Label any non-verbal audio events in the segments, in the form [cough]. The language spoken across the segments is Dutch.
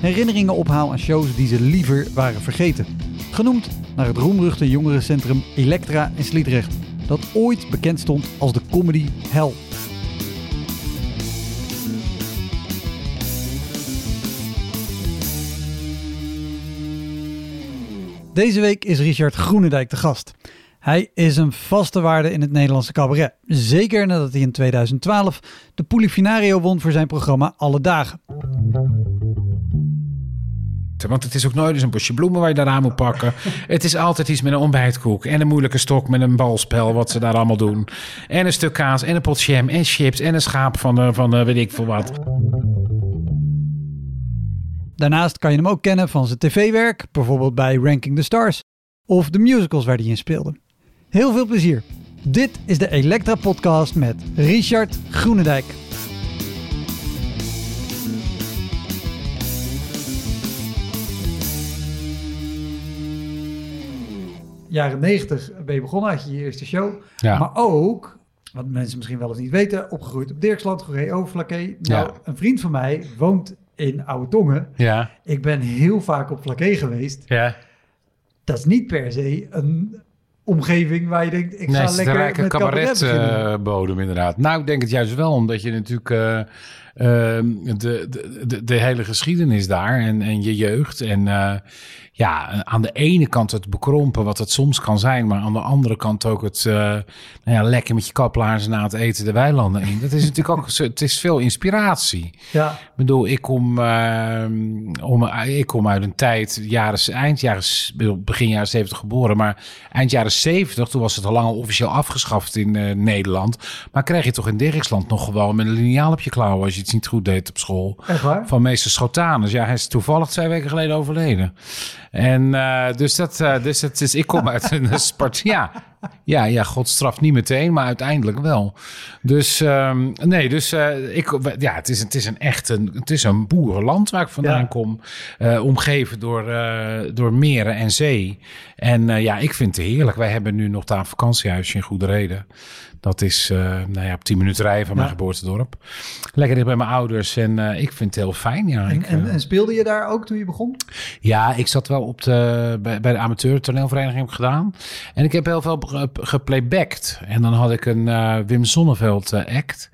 herinneringen ophaal aan shows die ze liever waren vergeten. Genoemd naar het roemruchte jongerencentrum Elektra in Sliedrecht, dat ooit bekend stond als de comedy hell. Deze week is Richard Groenendijk de gast. Hij is een vaste waarde in het Nederlandse cabaret. Zeker nadat hij in 2012 de Polifinario won voor zijn programma Alle Dagen. Want het is ook nooit eens een bosje bloemen waar je daaraan moet pakken. [laughs] het is altijd iets met een ontbijtkoek en een moeilijke stok met een balspel, wat ze daar allemaal doen. En een stuk kaas en een pot jam en chips en een schaap van, uh, van uh, weet ik veel wat. Daarnaast kan je hem ook kennen van zijn tv-werk, bijvoorbeeld bij Ranking the Stars, of de musicals waar hij in speelde. Heel veel plezier. Dit is de Elektra Podcast met Richard Groenendijk. Jaren 90 ben je begonnen, had je je eerste show. Ja. Maar ook, wat mensen misschien wel eens niet weten, opgegroeid op Dirksland, Goree Overflakkee. Nou, Ja. een vriend van mij woont in Oude Tongen. Ja, Ik ben heel vaak op Flakkee geweest. ja. Dat is niet per se een omgeving waar je denkt, ik nee, ga lekker rijke met cabaret beginnen. cabaretbodem inderdaad. Nou, ik denk het juist wel, omdat je natuurlijk eh, de, de, de, de hele geschiedenis daar en, en je jeugd en eh, ja, aan de ene kant het bekrompen wat het soms kan zijn, maar aan de andere kant ook het eh, nou ja, lekker met je kaplaars na het eten de weilanden in. Dat is natuurlijk ook, het is veel inspiratie. ja, Ik bedoel, ik kom, ehm, om, ik kom uit een tijd, jaren, eind jaren, begin jaren 70 geboren, maar eind jaren 70, toen was het al lang officieel afgeschaft in eh, Nederland. Maar kreeg je toch in Dirksland nog gewoon met een liniaal op je klauwen als je iets niet goed deed op school. echt waar? Van meester Schotanus. Ja, hij is toevallig twee weken geleden overleden. En eh, dus dat, eh, dus dat is, ik kom uit een [laughs] Spart. Ja, ja, ja, God straft niet meteen, maar uiteindelijk wel. Dus ehm, nee, dus eh, ik, ja, het is, het is een echt een, het is een boerenland waar ik vandaan Ja. kom, omgeven door, eh, door meren en zee. En ja, ik vind het heerlijk. Wij hebben nu nog daar een vakantiehuisje in Goede Reden. Dat is nou ja, op 10 minuten rijden van mijn Ja. geboortedorp. Lekker dicht bij mijn ouders en ik vind het heel fijn. Ja, En, ik, en, en speelde je daar ook toen je begon? ja, ik zat wel op de, bij, de amateur toneelvereniging gedaan. En ik heb heel veel ge- geplaybacked. En dan had ik een eh, Wim Sonneveld eh, act.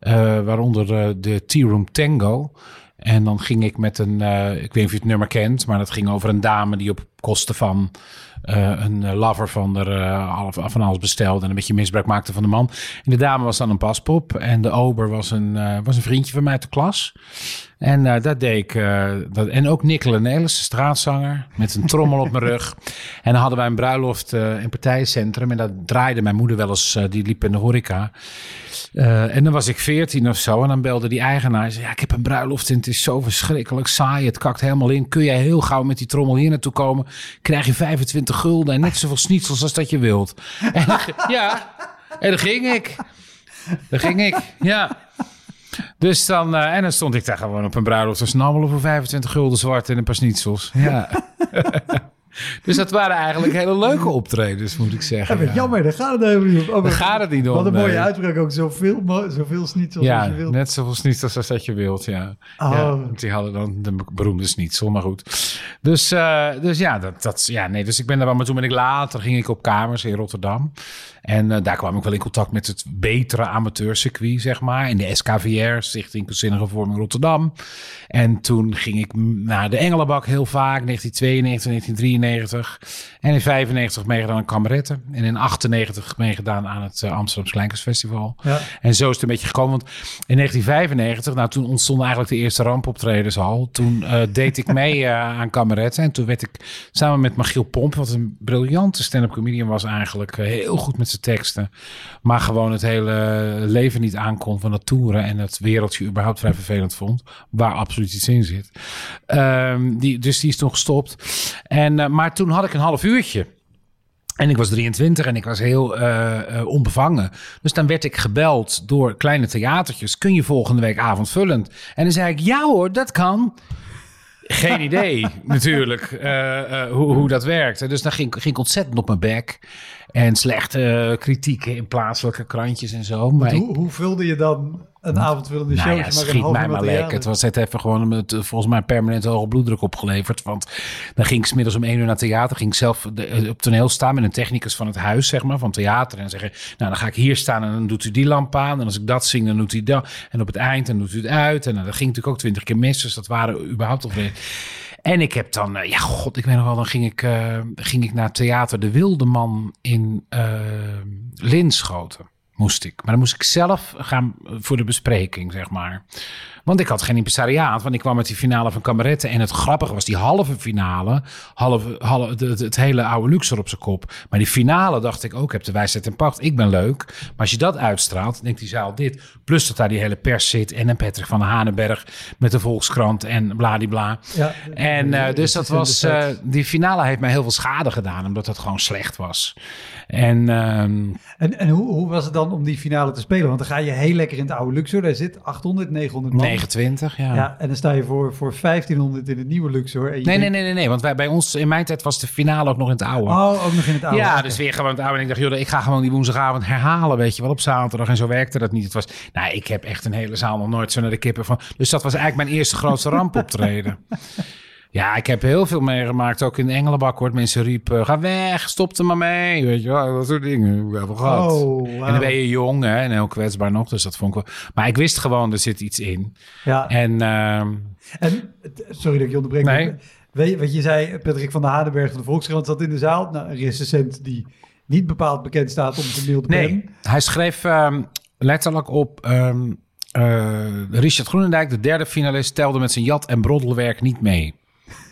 eh, waaronder de Tea Room Tango. En dan ging ik met een, ik weet niet of je het nummer kent, maar dat ging over een dame die op kosten van een lover van, er, al- van alles bestelde en een beetje misbruik maakte van de man. En de dame was dan een paspop en de ober was een, was een vriendje van mij uit de klas. En eh, dat deed ik. eh, dat, en ook Nicola Nelis, de straatzanger, met een trommel op mijn rug. [laughs] En dan hadden wij een bruiloft uh, in partijcentrum. En dat draaide mijn moeder wel eens, die liep in de horeca. En dan was ik veertien of zo. En dan belde die eigenaar. en Zei, ja, ik heb een bruiloft en het is zo verschrikkelijk saai. Het kakt helemaal in. Kun jij heel gauw met die trommel hier naartoe komen? Krijg je 25 gulden en net zoveel schnitzels als dat je wilt. En, [laughs] ja, en dan ging ik. Dan ging ik, ja. Dus dan, uh, en dan stond ik daar gewoon op een bruiloft te snabbelen voor 25 gulden zwart en een paar schnitzels. Ja. [laughs] dus dat waren eigenlijk hele leuke optredens, moet ik zeggen. Ja, ja. Jammer, daar gaat het helemaal niet om. Oh, daar gaat het niet om. Wat een mooie nee. uitspraak ook. Zoveel, zoveel schnitzels ja, als je wilt. net zoveel schnitzels als dat je wilt, ja. Oh. ja. Die hadden dan de beroemde schnitzel, maar goed. Dus, uh, dus ja, dat, dat, ja, nee, dus ik ben daar wel. Maar toen ben ik later, ging ik op kamers in Rotterdam. En uh, daar kwam ik wel in contact met het betere amateurcircuit, zeg maar. In de SKVR, Stichting Kunstzinnige Vorming Rotterdam. En toen ging ik naar de Engelenbak heel vaak, 1992, 91. En in 95 meegedaan aan Kameretten. En in 98 meegedaan aan het uh, Amsterdamse Kleinkunstfestival. Ja. En zo is het een beetje gekomen. Want in 1995, nou toen ontstonden eigenlijk de eerste rampoptredens al. Toen uh, deed ik mee [laughs] aan Kameretten. En toen werd ik samen met Magiel Pomp, wat een briljante stand-up comedian was eigenlijk. heel goed met teksten. Maar gewoon het hele leven niet aankon van dat toeren. En het wereldje überhaupt vrij vervelend vond. Waar absoluut iets in zit. Um, die, dus die is toen gestopt. En, uh, maar toen had ik een half uurtje. En ik was 23 en ik was heel uh, uh, onbevangen. Dus dan werd ik gebeld door kleine theatertjes. Kun je volgende week avondvullend? En dan zei ik, ja hoor, dat kan. Geen idee [laughs] natuurlijk uh, hoe, hoe dat werkte. Dus dan ging, ging ik ontzettend op mijn bek. En slechte kritieken in plaatselijke krantjes en zo. Maar hoe, ik, hoe vulde je dan een avondvullende nou show. Ja, schiet mij maar lekker. Het was het even gewoon met volgens mij permanent hoge bloeddruk opgeleverd. Want dan ging ik smiddags om één uur naar theater. Ging ik zelf de, op toneel staan met een technicus van het huis, zeg maar, van theater. En zeggen, nou dan ga ik hier staan en dan doet u die lamp aan. En als ik dat zing, dan doet hij dat. En op het eind, dan doet u het uit. En dan dat ging natuurlijk ook twintig keer mis. Dus dat waren überhaupt al en ik heb dan, ja, god, ik weet nog wel, dan ging ik, uh, ging ik naar Theater De Wilde Man in uh, Linschoten moest ik. Maar dan moest ik zelf gaan voor de bespreking, zeg maar. Want ik had geen impresariaat, want ik kwam met die finale van Kameretten. En het grappige was, die halve finale, halve, halve, het, het hele oude Luxor op zijn kop. Maar die finale dacht ik ook, oh, heb de wijsheid en pacht. Ik ben leuk. Maar als je dat uitstraalt, denkt die zaal dit. Plus dat daar die hele pers zit en een Patrick van Hanenberg met de Volkskrant en bladibla. Ja, en uh, dus dat was, uh, die finale heeft mij heel veel schade gedaan, omdat het gewoon slecht was. En, um, en, en hoe, hoe was het dan om die finale te spelen? Want dan ga je heel lekker in het oude Luxor. Daar zit 800, 900 man. 29, ja. ja. En dan sta je voor, voor 1500 in het nieuwe Luxor. En nee, nee, nee, nee, nee. Want wij, bij ons, in mijn tijd was de finale ook nog in het oude. Oh, ook nog in het oude. Ja, dus weer gewoon het oude. En ik dacht, joh, ik ga gewoon die woensdagavond herhalen, weet je wel, op zaterdag. En zo werkte dat niet. Het was, nou, ik heb echt een hele zaal nog nooit zo naar de kippen van. Dus dat was eigenlijk mijn eerste grootste rampoptreden. [laughs] Ja, ik heb heel veel meegemaakt. Ook in de Engelenbak wordt mensen riepen... ga weg, stop er maar mee. Weet je wel, dat soort dingen. We hebben gehad. Oh, En dan ben je jong hè, en heel kwetsbaar nog. Dus dat vond ik wel... Maar ik wist gewoon, er zit iets in. Ja. En... Uh... en sorry dat ik je onderbreek. Nee. Weet je wat je zei? Patrick van der Hadenberg van de Volkskrant zat in de zaal. Nou, een recensent die niet bepaald bekend staat om zijn milde Nee, hij schreef um, letterlijk op... Um, uh, Richard Groenendijk, de derde finalist, telde met zijn jat en broddelwerk niet mee.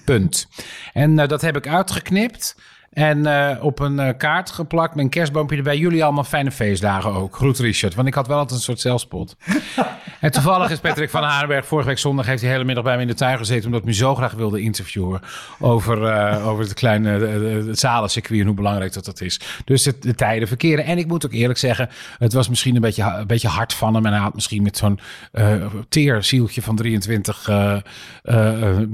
Punt. En uh, dat heb ik uitgeknipt. En uh, op een uh, kaart geplakt met een kerstboompje erbij. Jullie allemaal fijne feestdagen ook. Groet Richard. Want ik had wel altijd een soort zelfspot. [laughs] en toevallig is Patrick van Harenberg vorige week zondag... heeft hij de hele middag bij me in de tuin gezeten... omdat ik me zo graag wilde interviewen... over, uh, over het kleine het zalencircuit en hoe belangrijk dat dat is. Dus het, de tijden verkeren. En ik moet ook eerlijk zeggen... het was misschien een beetje, een beetje hard van hem... en hij had misschien met zo'n teer zieltje van 23...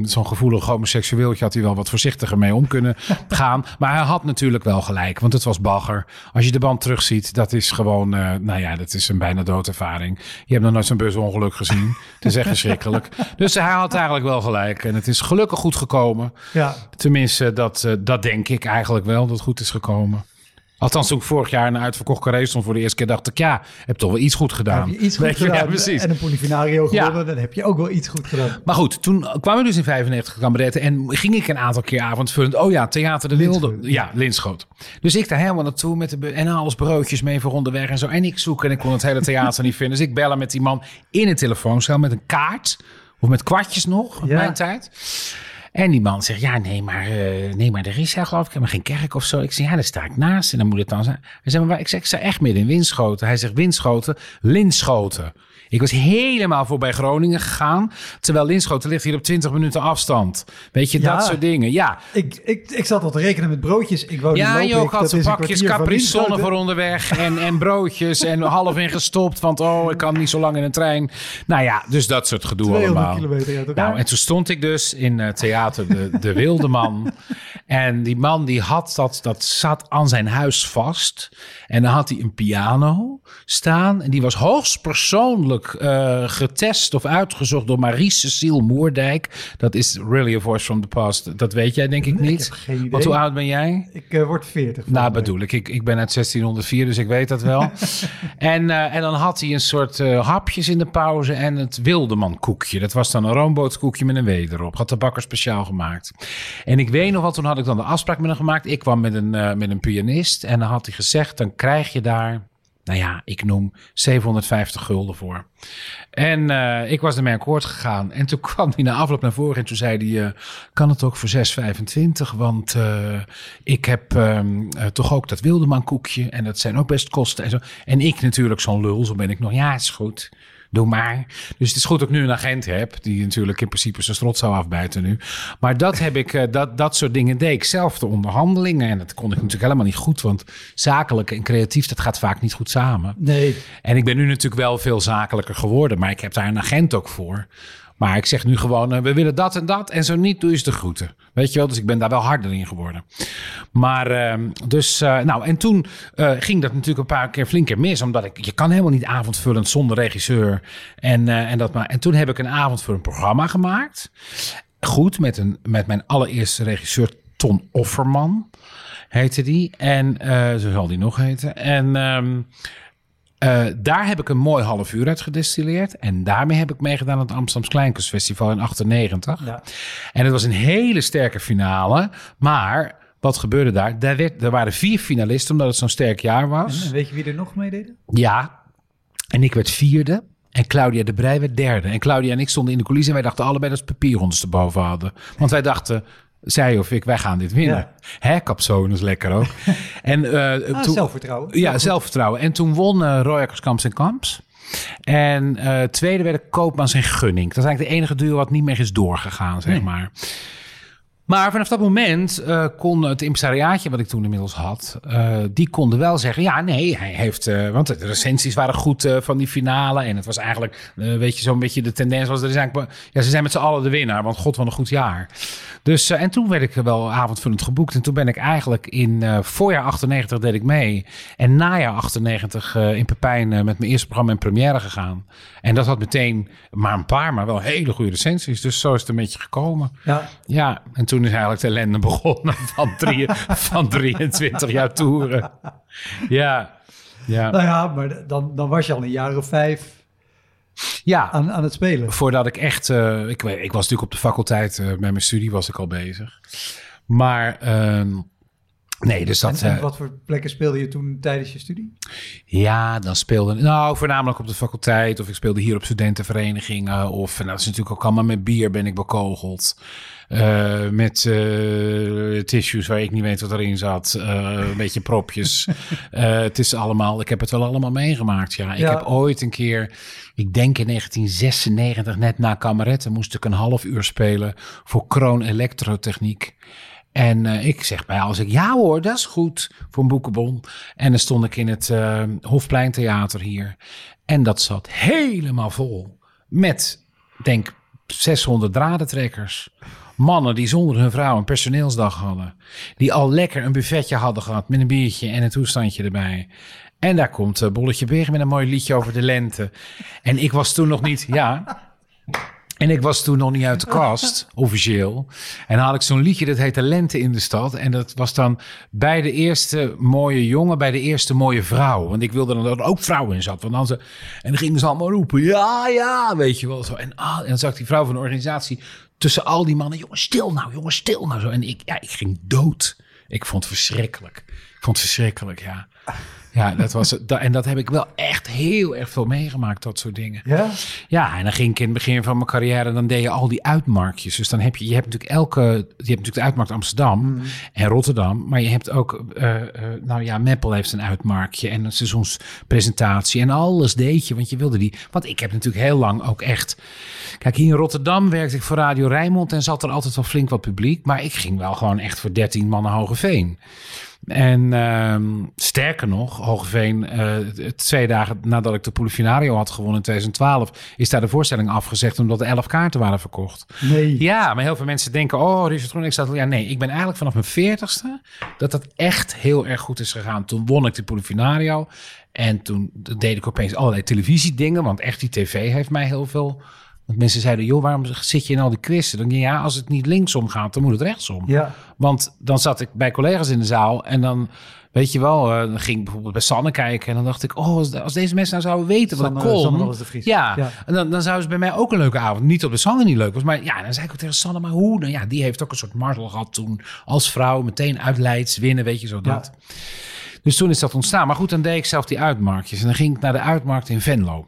zo'n gevoelig homoseksueeltje... had hij wel wat voorzichtiger mee om kunnen [laughs] gaan... Maar maar hij had natuurlijk wel gelijk, want het was bagger. Als je de band terugziet, dat is gewoon, uh, nou ja, dat is een bijna doodervaring. Je hebt nog nooit zo'n busongeluk gezien. het is echt [laughs] verschrikkelijk. Dus hij had eigenlijk wel gelijk. En het is gelukkig goed gekomen. Ja. Tenminste, dat, uh, dat denk ik eigenlijk wel, dat het goed is gekomen. Althans, toen ik vorig jaar een uitverkocht carré stond voor de eerste keer, dacht ik, ja, heb toch wel iets goed gedaan. Heb je iets goed gedaan. Ja, precies. En een Polifinario gewonnen, dan heb je ook wel iets goed gedaan. Maar goed, toen kwamen we dus in 95 kameretten en ging ik een aantal keer avondvullend. Oh ja, Theater de Wilde. Ja, Linschoot. Dus ik daar helemaal naartoe met de en alles broodjes mee voor onderweg en zo. En ik zoek en ik kon het hele theater niet vinden. Dus ik bellen met die man in een telefooncel met een kaart. Of met kwartjes nog, ja. mijn tijd. En die man zegt, ja, nee, maar, uh, nee, maar er is ja, geloof ik helemaal geen kerk of zo. Ik zeg, ja, daar sta ik naast en dan moet het dan zijn. Hij zegt, maar ik zeg, ik sta echt midden in Winschoten. Hij zegt, Winschoten, Linschoten. Ik was helemaal voorbij Groningen gegaan. Terwijl Linschoten ligt hier op 20 minuten afstand. Weet je, dat soort dingen. Ja. Ik, ik, ik zat al te rekenen met broodjes. Ik woon ja, in je ook had pakjes Capri Sonne voor onderweg. En, en broodjes en half ingestopt. Want oh, ik kan niet zo lang in een trein. Nou ja, dus dat soort gedoe allemaal. Kilometer nou, en toen stond ik dus in uh, theater De, de Wilde Man. en die man die had dat, dat zat aan zijn huis vast. En dan had hij een piano staan. En die was hoogst uh, getest of uitgezocht door Marie-Cecile Moerdijk. Dat is really a voice from the past. Dat weet jij denk ik niet. Ik Want hoe oud ben jij? Ik uh, word 40. Nou bedoel ik. ik. Ik ben uit 1604, dus ik weet dat wel. [laughs] en, uh, en dan had hij een soort hapjes in de pauze en het wildeman koekje. Dat was dan een roombooskoekje met een W erop. Had de bakker speciaal gemaakt. En ik weet nog wat, toen had ik dan de afspraak met hem gemaakt. Ik kwam met een, eh, met een pianist en dan had hij gezegd, dan krijg je daar, nou ja, ik noem 750 gulden voor. En eh, ik was ermee akkoord gegaan. En toen [laughs] kwam hij na afloop naar voren en toen zei hij, eh, kan het ook voor 6,25? Want eh, ik heb ehm, eh, toch ook dat Wildeman koekje en dat zijn ook best kosten. En, zo. en ik natuurlijk zo'n lul, zo ben ik nog, ja, is goed. Doe maar. Dus het is goed dat ik nu een agent heb. Die natuurlijk in principe zijn strot zou afbijten nu. Maar dat heb ik, eh, dat, dat soort dingen deed ik zelf. De onderhandelingen. En dat kon ik natuurlijk helemaal niet goed. Want zakelijk en creatief, dat gaat vaak niet goed samen. Nee. En ik ben nu natuurlijk wel veel zakelijker geworden. Maar ik heb daar een agent ook voor. Maar ik zeg nu gewoon, eh, we willen dat en dat. En zo niet, doe ze de groeten. Weet je wel, dus ik ben daar wel harder in geworden. Maar ehm, dus, eh, nou, en toen eh, ging dat natuurlijk een paar keer flinker mis. Omdat ik, je kan helemaal niet avondvullend zonder regisseur. En, en, dat maar, en toen heb ik een avondvullend programma gemaakt. Goed, met, een, met mijn allereerste regisseur Ton Offerman heette die. En zo zal die nog heten. En ehm, eh, daar heb ik een mooi half uur uit gedestilleerd. En daarmee heb ik meegedaan aan het Amsterdams Kleinkunstfestival in 98. Ja. En het was een hele sterke finale. Maar wat gebeurde daar? Daar, werd, er waren vier finalisten, omdat het zo'n sterk jaar was. En weet je wie er nog mee deed? Ja, en ik werd vierde. En Claudia de Brij werd derde. En Claudia en ik stonden in de coulissen. En wij dachten allebei dat ze papierrondes erboven hadden. Want wij dachten, zij of ik, wij gaan dit winnen. Ja. Hè, is lekker ook. [laughs] en, eh, Ah, toen- zelfvertrouwen. ja, zelfvertrouwen. En toen won uh, Roy Akkers Kamps en Kamps. En eh, tweede werden Koopmans en Gunning. Dat is eigenlijk de enige duo wat niet meer is doorgegaan, zeg Nee. maar. Maar vanaf dat moment eh, kon het impresariaatje wat ik toen inmiddels had, eh, die konden wel zeggen, ja, nee, hij heeft, eh, want de recensies waren goed van die finale en het was eigenlijk, weet je, zo'n beetje de tendens was, er ja, ze zijn met z'n allen de winnaar, want god, wat een goed jaar. Dus, en toen werd ik wel avondvullend geboekt en toen ben ik eigenlijk in voorjaar 98 deed ik mee en najaar 98 eh, in Pepijn met mijn eerste programma in première gegaan. En dat had meteen maar een paar, maar wel hele goede recensies, dus zo is het een beetje gekomen. Ja. Ja, en toen is eigenlijk de ellende [laughs] begonnen van, drie, van 23 jaar toeren. Ja, ja. Nou ja, maar dan, dan was je al een jaar of vijf ja. aan, aan het spelen. Voordat ik echt... eh, ik, ik was natuurlijk op de faculteit, eh, met mijn studie was ik al bezig. Maar ehm, nee, dus dat... en, en eh, wat voor plekken speelde je toen tijdens je studie? Ja, dan speelde... Nou, voornamelijk op de faculteit. Of ik speelde hier op studentenverenigingen. Of, en dat is natuurlijk ook allemaal met bier ben ik bekogeld. Eh, met eh, tissues waar ik niet weet wat erin zat. Een beetje propjes. [laughs] Het is allemaal... Ik heb het wel allemaal meegemaakt, ja. Ik Ja. heb ooit een keer... Ik denk in 1996, net na Kameretten, moest ik een half uur spelen voor Kroon Elektrotechniek. En eh, ik zeg bij als ik ja hoor, dat is goed voor een boekenbon. En dan stond ik in het eh, Hofpleintheater hier. En dat zat helemaal vol met, denk 600 dradentrekkers. Mannen die zonder hun vrouw een personeelsdag hadden. Die al lekker een buffetje hadden gehad met een biertje en een toestandje erbij. En daar komt eh, Bolletje Berg met een mooi liedje over de lente. En ik was toen nog niet, ja, en ik was toen nog niet uit de kast, officieel. En dan had ik zo'n liedje, dat heette Lente in de Stad. En dat was dan bij de eerste mooie jongen, bij de eerste mooie vrouw. Want ik wilde dan dat er ook vrouwen in zat. Want dan ze, en dan gingen ze allemaal roepen, ja, ja, weet je wel. Zo. En, ah, en dan zag ik die vrouw van de organisatie tussen al die mannen. Jongens, stil nou, jongens, stil nou. Zo. En ik, ja, ik ging dood. Ik vond het verschrikkelijk. Ik vond het verschrikkelijk, ja. Ja, dat was het. En dat heb ik wel echt heel erg veel meegemaakt, dat soort dingen. Ja? Ja, en dan ging ik in het begin van mijn carrière, dan deed je al die uitmarktjes. Dus dan heb je, je hebt natuurlijk elke, je hebt natuurlijk de uitmarkt Amsterdam en Rotterdam, maar je hebt ook, eh, eh, nou ja, Meppel heeft een uitmarktje en een seizoenspresentatie en alles deed je, want je wilde die. Want ik heb natuurlijk heel lang ook echt, kijk hier in Rotterdam werkte ik voor Radio Rijnmond en zat er altijd wel flink wat publiek, maar ik ging wel gewoon echt voor 13 mannen Hogeveen. En ehm, sterker nog, Hogeveen, eh, twee dagen nadat ik de Polifinario had gewonnen in 2012, is daar de voorstelling afgezegd omdat er elf kaarten waren verkocht. Nee. Ja, maar heel veel mensen denken, oh, Richard Groen, ik zat, ja, nee, ik ben eigenlijk vanaf mijn veertigste dat dat echt heel erg goed is gegaan. Toen won ik de Polifinario en toen deed ik opeens allerlei televisiedingen, want echt die tv heeft mij heel veel Want mensen zeiden, joh, waarom zit je in al die quizzen? Dan denk je, ja, als het niet linksom gaat, dan moet het rechtsom. Ja. Want dan zat ik bij collega's in de zaal en dan, weet je wel, eh, dan ging ik bijvoorbeeld bij Sanne kijken en dan dacht ik, oh, als, deze mensen nou zouden weten wat Sanne- ik kon. Sanne was de Vries. Ja, Ja. en dan, dan zou ze bij mij ook een leuke avond. Niet op de Sanne niet leuk was, maar ja, dan zei ik ook tegen Sanne, maar hoe? Nou ja, die heeft ook een soort martel gehad toen als vrouw, meteen uit Leids winnen, weet je zo dat. Dus toen is dat ontstaan. Maar goed, dan deed ik zelf die uitmarktjes en dan ging ik naar de uitmarkt in Venlo.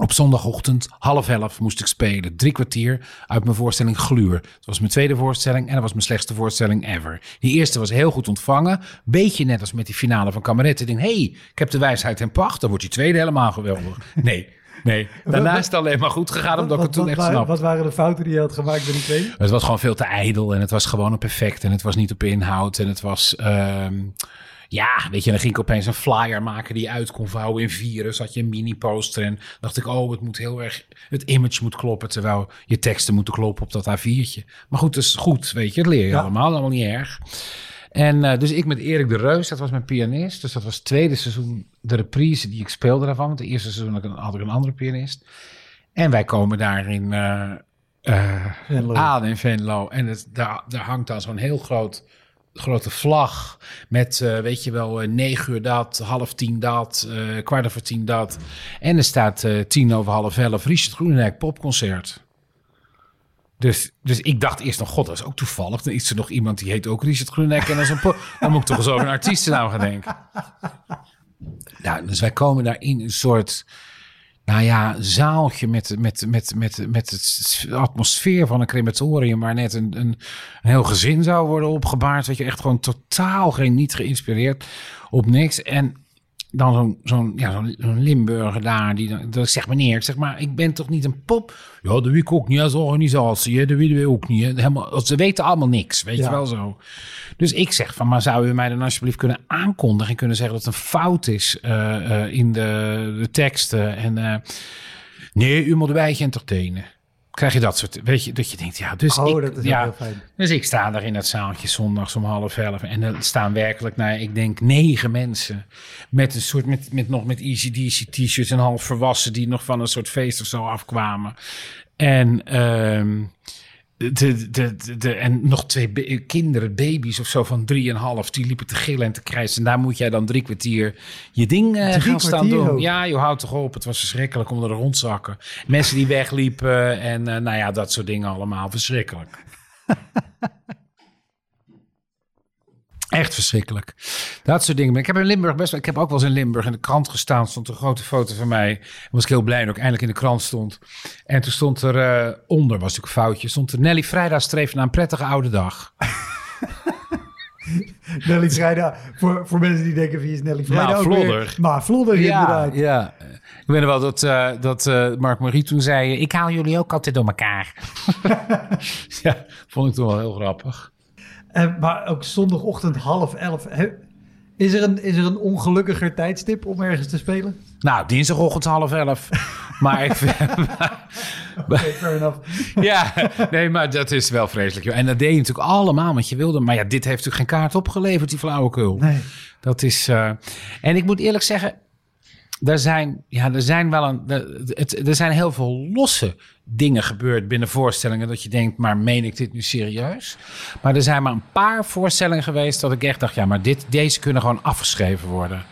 Op zondagochtend, half elf, moest ik spelen. Drie kwartier uit mijn voorstelling Gluur. Het was mijn tweede voorstelling en dat was mijn slechtste voorstelling ever. Die eerste was heel goed ontvangen. Beetje net als met die finale van Kameretten. Ik denk, hé, hey, ik heb de wijsheid en pacht. Dan wordt die tweede helemaal geweldig. Nee, nee. [laughs] Daarna is het alleen maar goed gegaan omdat ik het toen wat, echt snap. wat waren de fouten die je had gemaakt bij die tweede? Het was gewoon veel te ijdel en het was gewoon een perfect en het was niet op inhoud en het was... ehm, ja, weet je, dan ging ik opeens een flyer maken die je uit kon vouwen in virus. Had je een mini-poster en dacht ik, oh, het moet heel erg... Het image moet kloppen, terwijl je teksten moeten kloppen op dat A4'tje. Maar goed, dat is goed, weet je, dat leer je Ja. allemaal, allemaal niet erg. En eh, dus ik met Erik de Reus, dat was mijn pianist. Dus dat was het tweede seizoen de reprise die ik speelde daarvan. Want het eerste seizoen had ik een, andere pianist. En wij komen daarin eh eh, Venlo. aan in Venlo. En het, daar, daar hangt dan zo'n heel groot, grote vlag. Met, eh, weet je wel, eh, negen uur dat, half tien dat, eh kwart over tien dat. En er staat tien over half elf Richard Groenendijk popconcert. Dus, dus ik dacht eerst nog, god, dat is ook toevallig. Dan is er nog iemand die heet ook Richard Groenendijk. En dan, [laughs] dan moet ik toch eens over een gaan denken. Nou, dus wij komen daar in een soort, nou ja, zaaltje met, met, met, met, met het atmosfeer van een crematorium... waar net een, een, heel gezin zou worden opgebaard. Weet je, echt gewoon totaal geen, niet geïnspireerd op niks. En dan zo'n zo'n ja, zo'n zo'n Limburger daar, die dan, dat ik zeg meneer, ik zeg maar, ik ben toch niet een pop? Ja, dat weet ik ook niet als organisatie, hè, dat weten we ook niet. Hè. Helemaal, ze weten allemaal niks, weet Ja. je wel zo. Dus ik zeg van, maar zou u mij dan alsjeblieft kunnen aankondigen en kunnen zeggen dat het een fout is eh, eh, in de, de teksten en eh, nee, u moet wij entertainen. Krijg je dat soort, weet je, dat je denkt, ja, dus Oh, ik, dat is ja, ook heel fijn. dus ik sta daar in dat zaaltje zondags om half elf. En er staan werkelijk, nou, ik denk negen mensen. Met een soort, met, met nog met EasyDC t-shirts en half volwassen. Die nog van een soort feest of zo afkwamen. En, ehm, de, de, de, de- en nog twee kinderen, baby's of zo van drieënhalf. Die liepen te gillen en te krijsen. En daar moet jij dan drie kwartier je ding Drie gaan staan doen. ook? Ja, je houdt toch op. Het was verschrikkelijk onder de rondzakken. Mensen die wegliepen en eh, nou ja, dat soort dingen allemaal. Verschrikkelijk. [laughs] Echt verschrikkelijk. Dat soort dingen. Ik heb in Limburg best wel. Ik heb ook wel eens in Limburg in de krant gestaan. Stond een grote foto van mij. Was ik heel blij dat ik eindelijk in de krant stond. En toen stond er eh, onder, was natuurlijk een foutje. Stond er Nelly Vrijdag streeft naar een prettige oude dag. [laughs] Nelly Vrijdag. Voor, voor mensen die denken, wie is Nelly Vrijdag? Maar? Vlodder. Maar Vlodder, inderdaad. ja. Ik weet nog wel dat, eh, dat eh, Mark Marie toen zei... Ik haal jullie ook altijd door elkaar. [laughs] ja, vond ik toen wel heel grappig. En, maar ook zondagochtend half elf. Is er, een, is er een ongelukkiger tijdstip om ergens te spelen? Nou, dinsdagochtend half elf. [laughs] maar ik vind... Fair enough. [laughs] Ja, nee, maar dat is wel vreselijk. joh. En dat deed je natuurlijk allemaal, want je wilde. Maar ja, dit heeft natuurlijk geen kaart opgeleverd, die flauwekul. Nee. Dat is. eh, En ik moet eerlijk zeggen, er zijn, ja, er zijn wel een. Er, zijn heel veel losse dingen gebeurd binnen voorstellingen. Dat je denkt, maar meen ik dit nu serieus? Maar er zijn maar een paar voorstellingen geweest dat ik echt dacht, ja, maar dit, deze kunnen gewoon afgeschreven worden.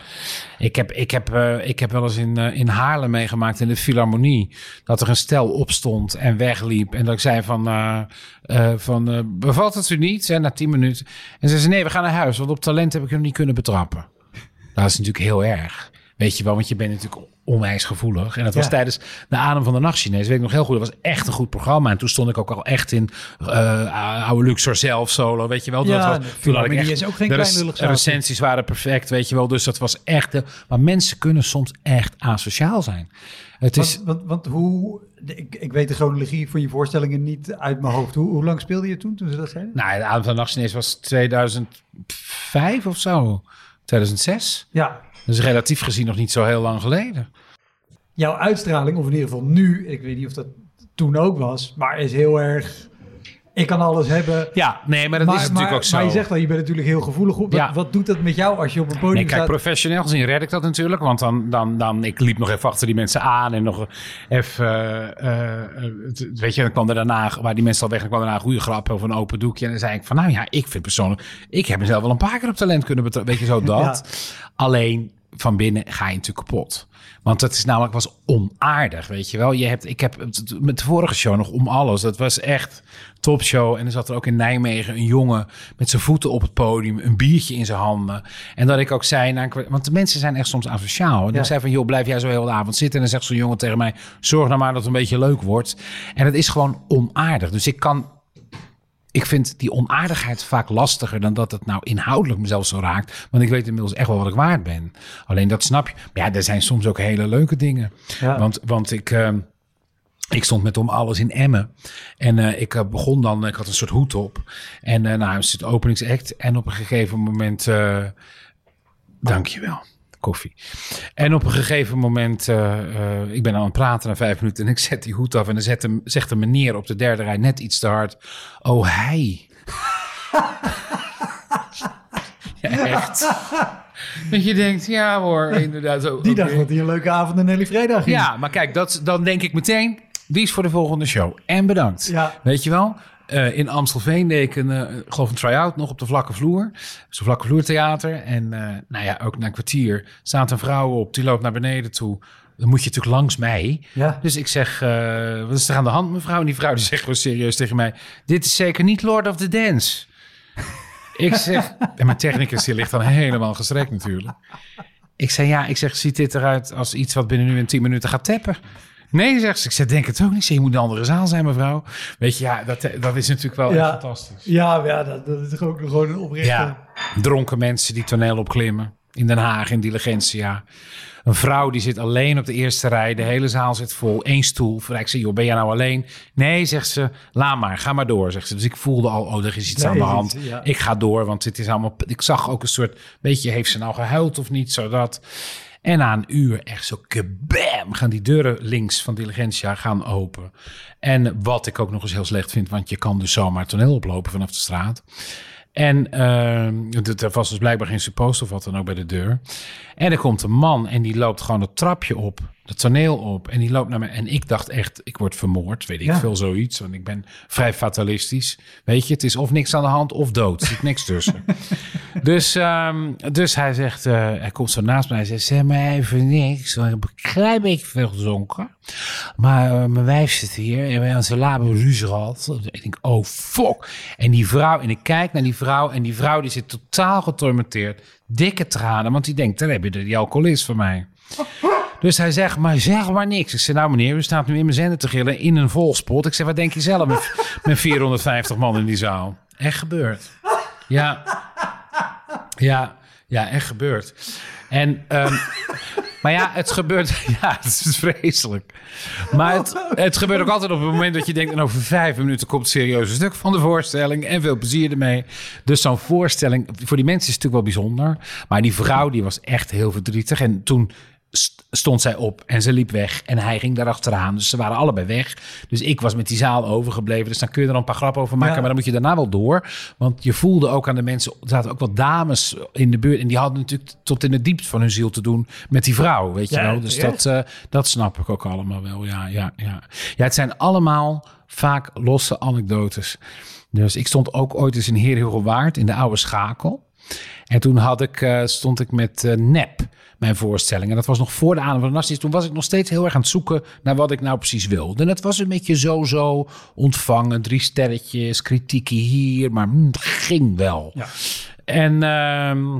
Ik heb, ik heb, eh, ik heb wel eens in, eh, in Haarlem meegemaakt in de Philharmonie. Dat er een stel opstond en wegliep. En dat ik zei van, eh, van bevalt het u niet? En na tien minuten. En ze zei, nee, we gaan naar huis. Want op talent heb ik hem niet kunnen betrappen. Dat is natuurlijk heel erg. Weet je wel, want je bent natuurlijk onwijs gevoelig. En dat was Ja. tijdens de Adem van de Nacht Chinees. Weet ik nog heel goed. Dat was echt een goed programma. En toen stond ik ook al echt in eh oude Luxor zelf solo. Weet je wel. Ja, dat was, toen had ik echt, is ook geen de recensies waren perfect. Weet je wel. Dus dat was echt. De, maar mensen kunnen soms echt asociaal zijn. Het is. Want, want, want hoe... Ik, ik weet de chronologie van je voorstellingen niet uit mijn hoofd. Hoe, hoe lang speelde je toen, toen ze dat zeiden? Nou, de Adem van de Nacht Chinees was 2005 of zo. 2006. Ja, Dat is relatief gezien nog niet zo heel lang geleden. jouw uitstraling, of in ieder geval nu, ik weet niet of dat toen ook was, maar is heel erg ik kan alles hebben. Ja, nee, maar dat is natuurlijk ook zo. Maar je zegt al, je bent natuurlijk heel gevoelig op. Wat, Ja. wat doet dat met jou als je op een podium Nee, kijk, staat? professioneel gezien red ik dat natuurlijk. Want dan, dan, dan, ik liep nog even achter die mensen aan en nog even, eh, eh, weet je, dan kwam er daarna, waar die mensen al weg, dan kwam daarna een goede grap over een open doekje. En dan zei ik van, nou ja, ik vind persoonlijk, ik heb mezelf wel een paar keer op talent kunnen betalen. Weet je, zo [laughs] dat. Alleen van binnen ga je natuurlijk kapot. Want het is namelijk was onaardig, weet je wel. Je hebt, ik heb het- met de vorige show nog om alles. Dat was echt topshow. En er zat er ook in Nijmegen een jongen met zijn voeten op het podium, een biertje in zijn handen. En dat ik ook zei, kwa- want de mensen zijn echt soms asociaal. En Ja. ik zei van, joh, blijf jij zo heel de avond zitten. En dan zegt zo'n jongen tegen mij, zorg nou maar dat het een beetje leuk wordt. En het is gewoon onaardig. Dus ik kan ik vind die onaardigheid vaak lastiger dan dat het nou inhoudelijk mezelf zo raakt. Want ik weet inmiddels echt wel wat ik waard ben. Alleen dat snap je. Maar ja, er zijn soms ook hele leuke dingen. Ja. Want, want ik, eh, ik stond met om alles in Emmen. En eh, ik eh, begon dan, ik had een soort hoed op. En eh nou, is het openingsact. En op een gegeven moment, dankjewel. Koffie. En op een gegeven moment, eh, eh, ik ben aan het praten na vijf minuten en ik zet die hoed af en dan zet hem, zegt de meneer op de derde rij net iets te hard. Oh, hij. [laughs] ja, echt. Dat je denkt, ja hoor, inderdaad. Zo, Die oké. dacht dat hij een leuke avond en Nelly Vrijdag ging. Ja, maar kijk, dat, dan denk ik meteen, die is voor de volgende show. En bedankt. Ja. Weet je wel? Eh, in Amstelveen deed ik een, eh, ik geloof een try-out nog op de vlakke vloer. Zo'n vlakke vloertheater. En eh, nou ja, ook na een kwartier staat een vrouw op, die loopt naar beneden toe. Dan moet je natuurlijk langs mij. Ja. Dus ik zeg, eh, wat is er aan de hand mevrouw? En die vrouw die zegt gewoon serieus tegen mij, dit is zeker niet Lord of the Dance. [laughs] ik zeg, en mijn technicus die ligt dan helemaal gestrekt natuurlijk. Ik zei, ja, ik zeg, ziet dit eruit als iets wat binnen nu in 10 minuten gaat tappen? Nee, zegt ze. Ik zeg, denk het ook niet. Ze, je moet een andere zaal zijn, mevrouw. Weet je, ja, dat, dat is natuurlijk wel Ja. echt fantastisch. Ja, ja dat, dat is toch ook gewoon een oprechte... Ja, dronken mensen die toneel opklimmen. In Den Haag, in Diligentia. Een vrouw die zit alleen op de eerste rij. De hele zaal zit vol. Eén stoel. Ik zeg, joh, ben jij nou alleen? Nee, zegt ze. Laat maar, ga maar door, zegt ze. Dus ik voelde al, oh, er is iets Nee, aan de hand. iets, ja. Ik ga door, want dit is allemaal... Ik zag ook een soort, weet je, heeft ze nou gehuild of niet? Zodat... En na een uur echt zo kabam gaan die deuren links van Diligentia gaan open. En wat ik ook nog eens heel slecht vind, want je kan dus zomaar toneel oplopen vanaf de straat. En er er was dus blijkbaar geen suppost of wat dan ook bij de deur. En er komt een man en die loopt gewoon het trapje op, het toneel op. En die loopt naar mij. En ik dacht echt, ik word vermoord, weet ik Ja. veel zoiets. Want ik ben vrij fatalistisch. Weet je, het is of niks aan de hand of dood. Er zit niks tussen. [laughs] dus, ehm, dus hij zegt, eh, hij komt zo naast mij. Hij zegt, zeg maar even niks. Want ik heb een klein beetje veel gezonken. Maar eh, mijn wijf zit hier en we hebben onze labo gehad. Ik denk, oh fuck. En die vrouw, en ik kijk naar die vrouw. En die vrouw die zit totaal getormenteerd. Dikke tranen, want die denkt, dan heb je de, alcoholist van mij. [laughs] Dus hij zegt, maar zeg maar niks. Ik zeg, nou meneer, u staat nu in mijn zender te gillen in een volspot. Ik zeg, wat denk je zelf met, [laughs] met 450 man in die zaal? Echt gebeurd. Ja. Ja, ja, echt gebeurd. En, ehm, [laughs] maar ja, het gebeurt, [laughs] ja, het is vreselijk. Maar het, het gebeurt ook altijd op het moment dat je denkt, en over vijf minuten komt het serieuze stuk van de voorstelling en veel plezier ermee. Dus zo'n voorstelling, voor die mensen is het natuurlijk wel bijzonder. Maar die vrouw, die was echt heel verdrietig. En toen stond zij op en ze liep weg en hij ging daarachteraan. Dus ze waren allebei weg. Dus ik was met die zaal overgebleven. Dus dan kun je er een paar grappen over maken. Ja. Maar dan moet je daarna wel door. Want je voelde ook aan de mensen... Er zaten ook wat dames in de buurt. En die hadden natuurlijk tot in de diepte van hun ziel te doen met die vrouw. Weet je Ja, wel. Dus dat, eh, dat snap ik ook allemaal wel. Ja, ja, ja. ja, het zijn allemaal vaak losse anekdotes. Dus ik stond ook ooit eens in Heer Hugo Waard in de oude schakel. En toen had ik, eh, stond ik met eh, Nep, mijn voorstelling. En dat was nog voor de aanvang van de Nasties. Toen was ik nog steeds heel erg aan het zoeken naar wat ik nou precies wilde. En het was een beetje zo-zo ontvangen. Drie sterretjes, kritiekje hier. Maar mm, het ging wel. Ja. En ehm,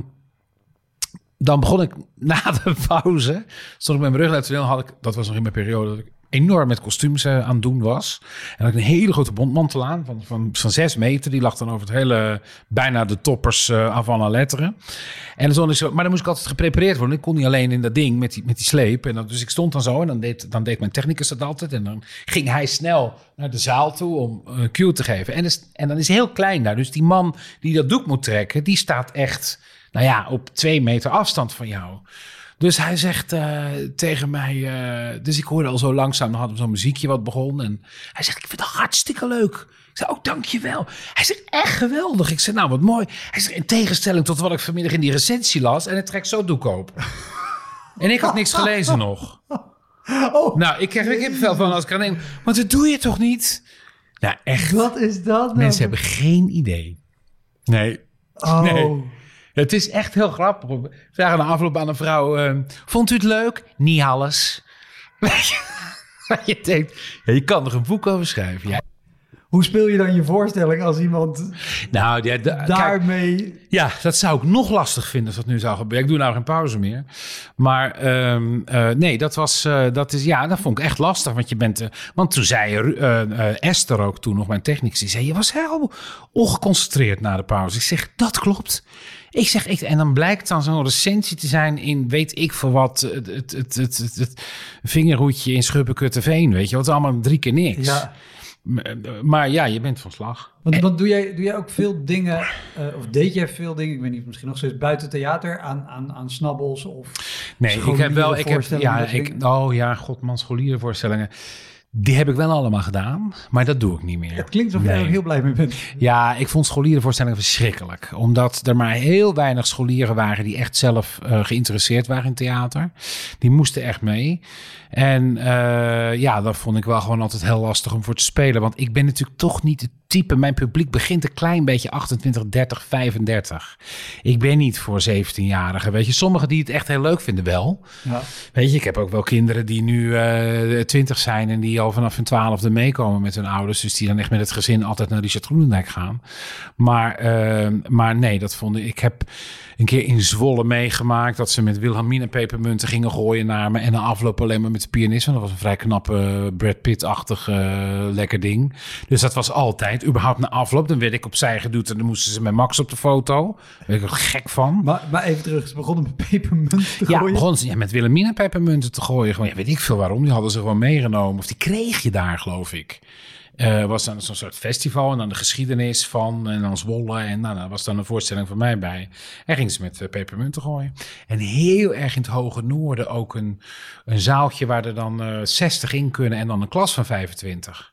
dan begon ik [laughs] na de pauze. Stond ik met mijn rug naar het toneel. Had ik, dat was nog in mijn periode dat ik enorm met kostuums eh, aan het doen was. En had ik een hele grote bondmantel aan van, van, van zes meter. Die lag dan over het hele, bijna de toppers eh avant la lettre. En zo, maar dan moest ik altijd geprepareerd worden. Ik kon niet alleen in dat ding met die, met die sleep. En dan, dus ik stond dan zo en dan deed, dan deed mijn technicus dat altijd. En dan ging hij snel naar de zaal toe om een uh, cue te geven. En, en dan is heel klein daar. Dus die man die dat doek moet trekken, die staat echt, nou ja, op twee meter afstand van jou. Dus hij zegt uh, tegen mij, uh, dus ik hoorde al zo langzaam, dan hadden we zo'n muziekje wat begon. En hij zegt, ik vind het hartstikke leuk. Ik zei, oh, dankjewel. Hij zegt, echt geweldig. Ik zei, nou, wat mooi. Hij zegt, in tegenstelling tot wat ik vanmiddag in die recensie las... en het trekt zo doek open. en ik had niks gelezen nog. Oh, Nou, ik krijg er kippenvel van als ik aan denk... want dat doe je toch niet? Nou, echt. wat is dat nou? Mensen hebben geen idee. Nee. Oh. nee. Het is echt heel grappig. Vragen na afloop aan een vrouw... eh, vond u het leuk? Niet alles. [laughs] Je denkt, ja, je kan er een boek over schrijven. Ja. Hoe speel je dan je voorstelling als iemand Nou, ja, kijk, daarmee... ja, dat zou ik nog lastig vinden als dat nu zou gebeuren. Ik doe nou geen pauze meer. Maar ehm, eh, nee, dat was, eh, dat is, ja, dat vond ik echt lastig. Want je bent, eh, want toen zei Esther ook toen nog mijn technicus, die zei, je was heel ongeconcentreerd na de pauze. Ik zeg, dat klopt. Ik zeg, ik, en dan blijkt dan zo'n recensie te zijn in, weet ik voor wat, het, het, het, het, het, het vingerhoedje in Schubbekutteveen, weet je, wat allemaal drie keer niks. Ja. Maar ja, je bent van slag. Want, want doe, jij, doe jij ook veel dingen, eh, of deed jij veel dingen, ik weet niet, misschien nog steeds buiten theater, aan, aan, aan snabbels of Nee, ik heb wel. Ik heb, ja, ik, oh ja, godman, scholierenvoorstellingen. Die heb ik wel allemaal gedaan, maar dat doe ik niet meer. Het klinkt alsof jij Nee. er heel blij mee bent. Ja, ik vond scholierenvoorstellingen verschrikkelijk. Omdat er maar heel weinig scholieren waren die echt zelf eh, geïnteresseerd waren in theater. Die moesten echt mee. En eh, ja, dat vond ik wel gewoon altijd heel lastig om voor te spelen. Want ik ben natuurlijk toch niet het type. Mijn publiek begint een klein beetje 28, 30, 35. Ik ben niet voor 17-jarigen. Weet je, sommigen die het echt heel leuk vinden wel. Ja. Weet je, ik heb ook wel kinderen die nu eh 20 zijn en die al vanaf hun twaalfde meekomen met hun ouders. Dus die dan echt met het gezin altijd naar Richard Groenendijk gaan. Maar, eh, maar nee, dat vond ik. Ik heb een keer in Zwolle meegemaakt dat ze met Wilhelmina pepermunten gingen gooien naar me. En dan afloop alleen maar met de pianist. Want dat was een vrij knappe Brad Pitt-achtig eh, lekker ding. Dus dat was altijd. Überhaupt na afloop. Dan werd ik opzij geduwd en dan moesten ze met Max op de foto. Daar ben ik er gek van. Maar, maar even terug, ze begonnen met pepermunt te Ja, gooien. begon ze ja, met Wilhelmina pepermunten te gooien. Gewoon, ja, weet ik veel waarom. Die hadden ze gewoon meegenomen. Of die kreeg je daar, geloof ik. Eh was dan zo'n soort festival en dan de geschiedenis van en dan Zwolle. En nou, daar was dan een voorstelling van mij bij. En ging ze met eh, pepermunten gooien. En heel erg in het hoge noorden ook een, een zaaltje waar er dan eh 60 in kunnen en dan een klas van 25.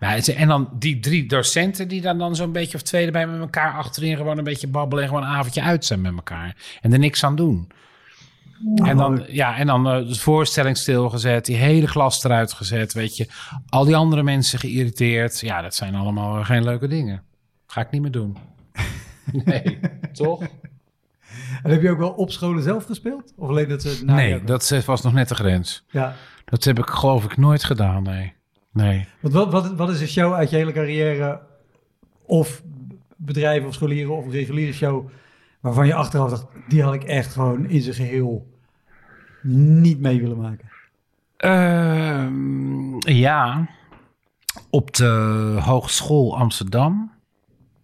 Nou, en dan die drie docenten die dan, dan zo'n beetje of twee erbij met elkaar achterin gewoon een beetje babbelen en gewoon een avondje uit zijn met elkaar. En er niks aan doen. En dan, ja, en dan eh, de voorstelling stilgezet, die hele klas eruit gezet, weet je. Al die andere mensen geïrriteerd. Ja, dat zijn allemaal eh, geen leuke dingen. Ga ik niet meer doen. [laughs] Nee, toch? En heb je ook wel op scholen zelf gespeeld? Of alleen dat ze... na Nee, dat eh, was nog net de grens. Ja. Dat heb ik geloof ik nooit gedaan, nee. Nee. Want wat, wat, wat is een show uit je hele carrière, of bedrijven of scholieren of een reguliere show, waarvan je achteraf dacht, die had ik echt gewoon in zijn geheel niet mee willen maken? Ehm, ja, op de Hogeschool Amsterdam.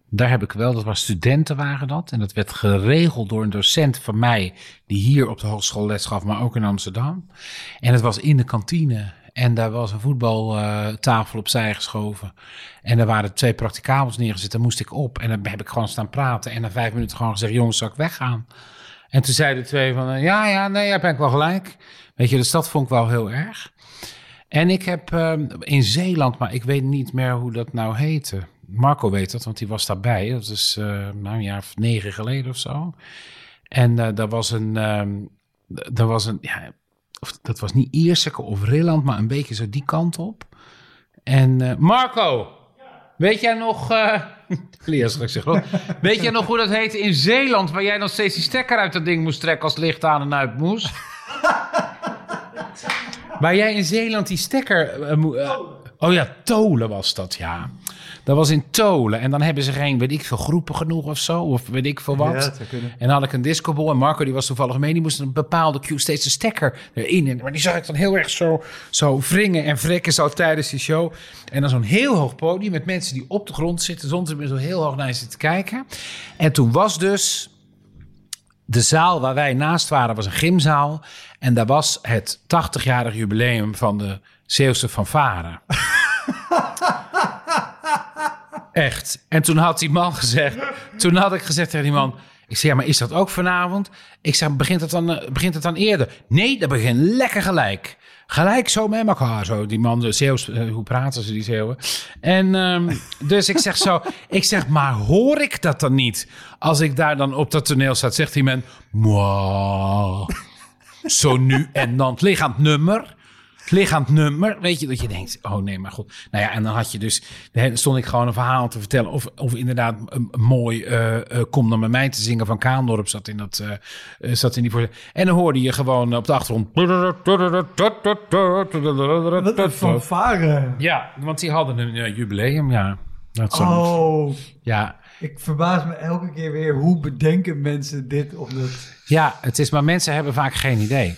Daar heb ik wel, dat was studenten waren dat. En dat werd geregeld door een docent van mij, die hier op de hogeschool les gaf, maar ook in Amsterdam. En het was in de kantine. En daar was een voetbaltafel opzij geschoven. En er waren twee practicabels neergezet. Daar moest ik op. En dan heb ik gewoon staan praten. En na vijf minuten gewoon gezegd, jongens, zal ik weggaan? En toen zeiden de twee van, eh, ja, ja, nee, daar ben ik wel gelijk. Weet je, dus dat vond ik wel heel erg. En ik heb ehm, in Zeeland, maar ik weet niet meer hoe dat nou heette. Marco weet dat, want die was daarbij. Dat is eh, nou, een jaar of negen geleden of zo. En eh daar was een, ehm daar was een, ja, of, dat was niet Ierseke of Rilland, maar een beetje zo die kant op. En eh, Marco, weet jij nog, eh [laughs] straks zegt wel, weet jij nog hoe dat heette in Zeeland, waar jij nog steeds die stekker uit dat ding moest trekken als licht aan en uit moest? [laughs] Waar jij in Zeeland die stekker... eh, eh, oh ja, Tolen was dat, ja. Dat was in Tolen. En dan hebben ze geen, weet ik veel, groepen genoeg of zo. Of weet ik veel wat. Ja. En dan had ik een discobol. En Marco, die was toevallig mee. Die moest een bepaalde cue steeds de stekker erin. En- Maar die zag ik dan heel erg zo, zo wringen en wrikken zo tijdens die show. En dan zo'n heel hoog podium met mensen die op de grond zitten. Zonder zo heel hoog naar je zitten kijken. En toen was dus de zaal waar wij naast waren was een gymzaal. En daar was het 80-jarig jubileum van de Zeeuwse fanfare. Echt. En toen had die man gezegd... Toen had ik gezegd tegen die man... Ik zeg, ja, maar is dat ook vanavond? Ik zeg, begint het dan, eh, begint het dan eerder? Nee, dat begint lekker gelijk. Gelijk zo met elkaar. Zo, die man, de Zeeuws, eh, hoe praten ze die Zeeuwen? En ehm, [laughs] dus ik zeg zo, ik zeg, maar hoor ik dat dan niet? Als ik daar dan op dat toneel staat, zegt die man, zo nu en dan. Het het nummer. Het nummer. Weet je, dat je denkt, oh nee, maar goed. Nou ja, en dan had je dus, dan stond ik gewoon een verhaal te vertellen. Of, of inderdaad een, een mooi eh, Kom dan met mij te zingen van Kaandorp zat in, dat, eh, zat in die voor. En dan hoorde je gewoon op de achtergrond. Wat een fanfare. Ja, want die hadden een jubileum, ja. Dat. Oh, Ja. ik verbaas me elke keer weer hoe bedenken mensen dit of dat. ja, het is, maar mensen hebben vaak geen idee.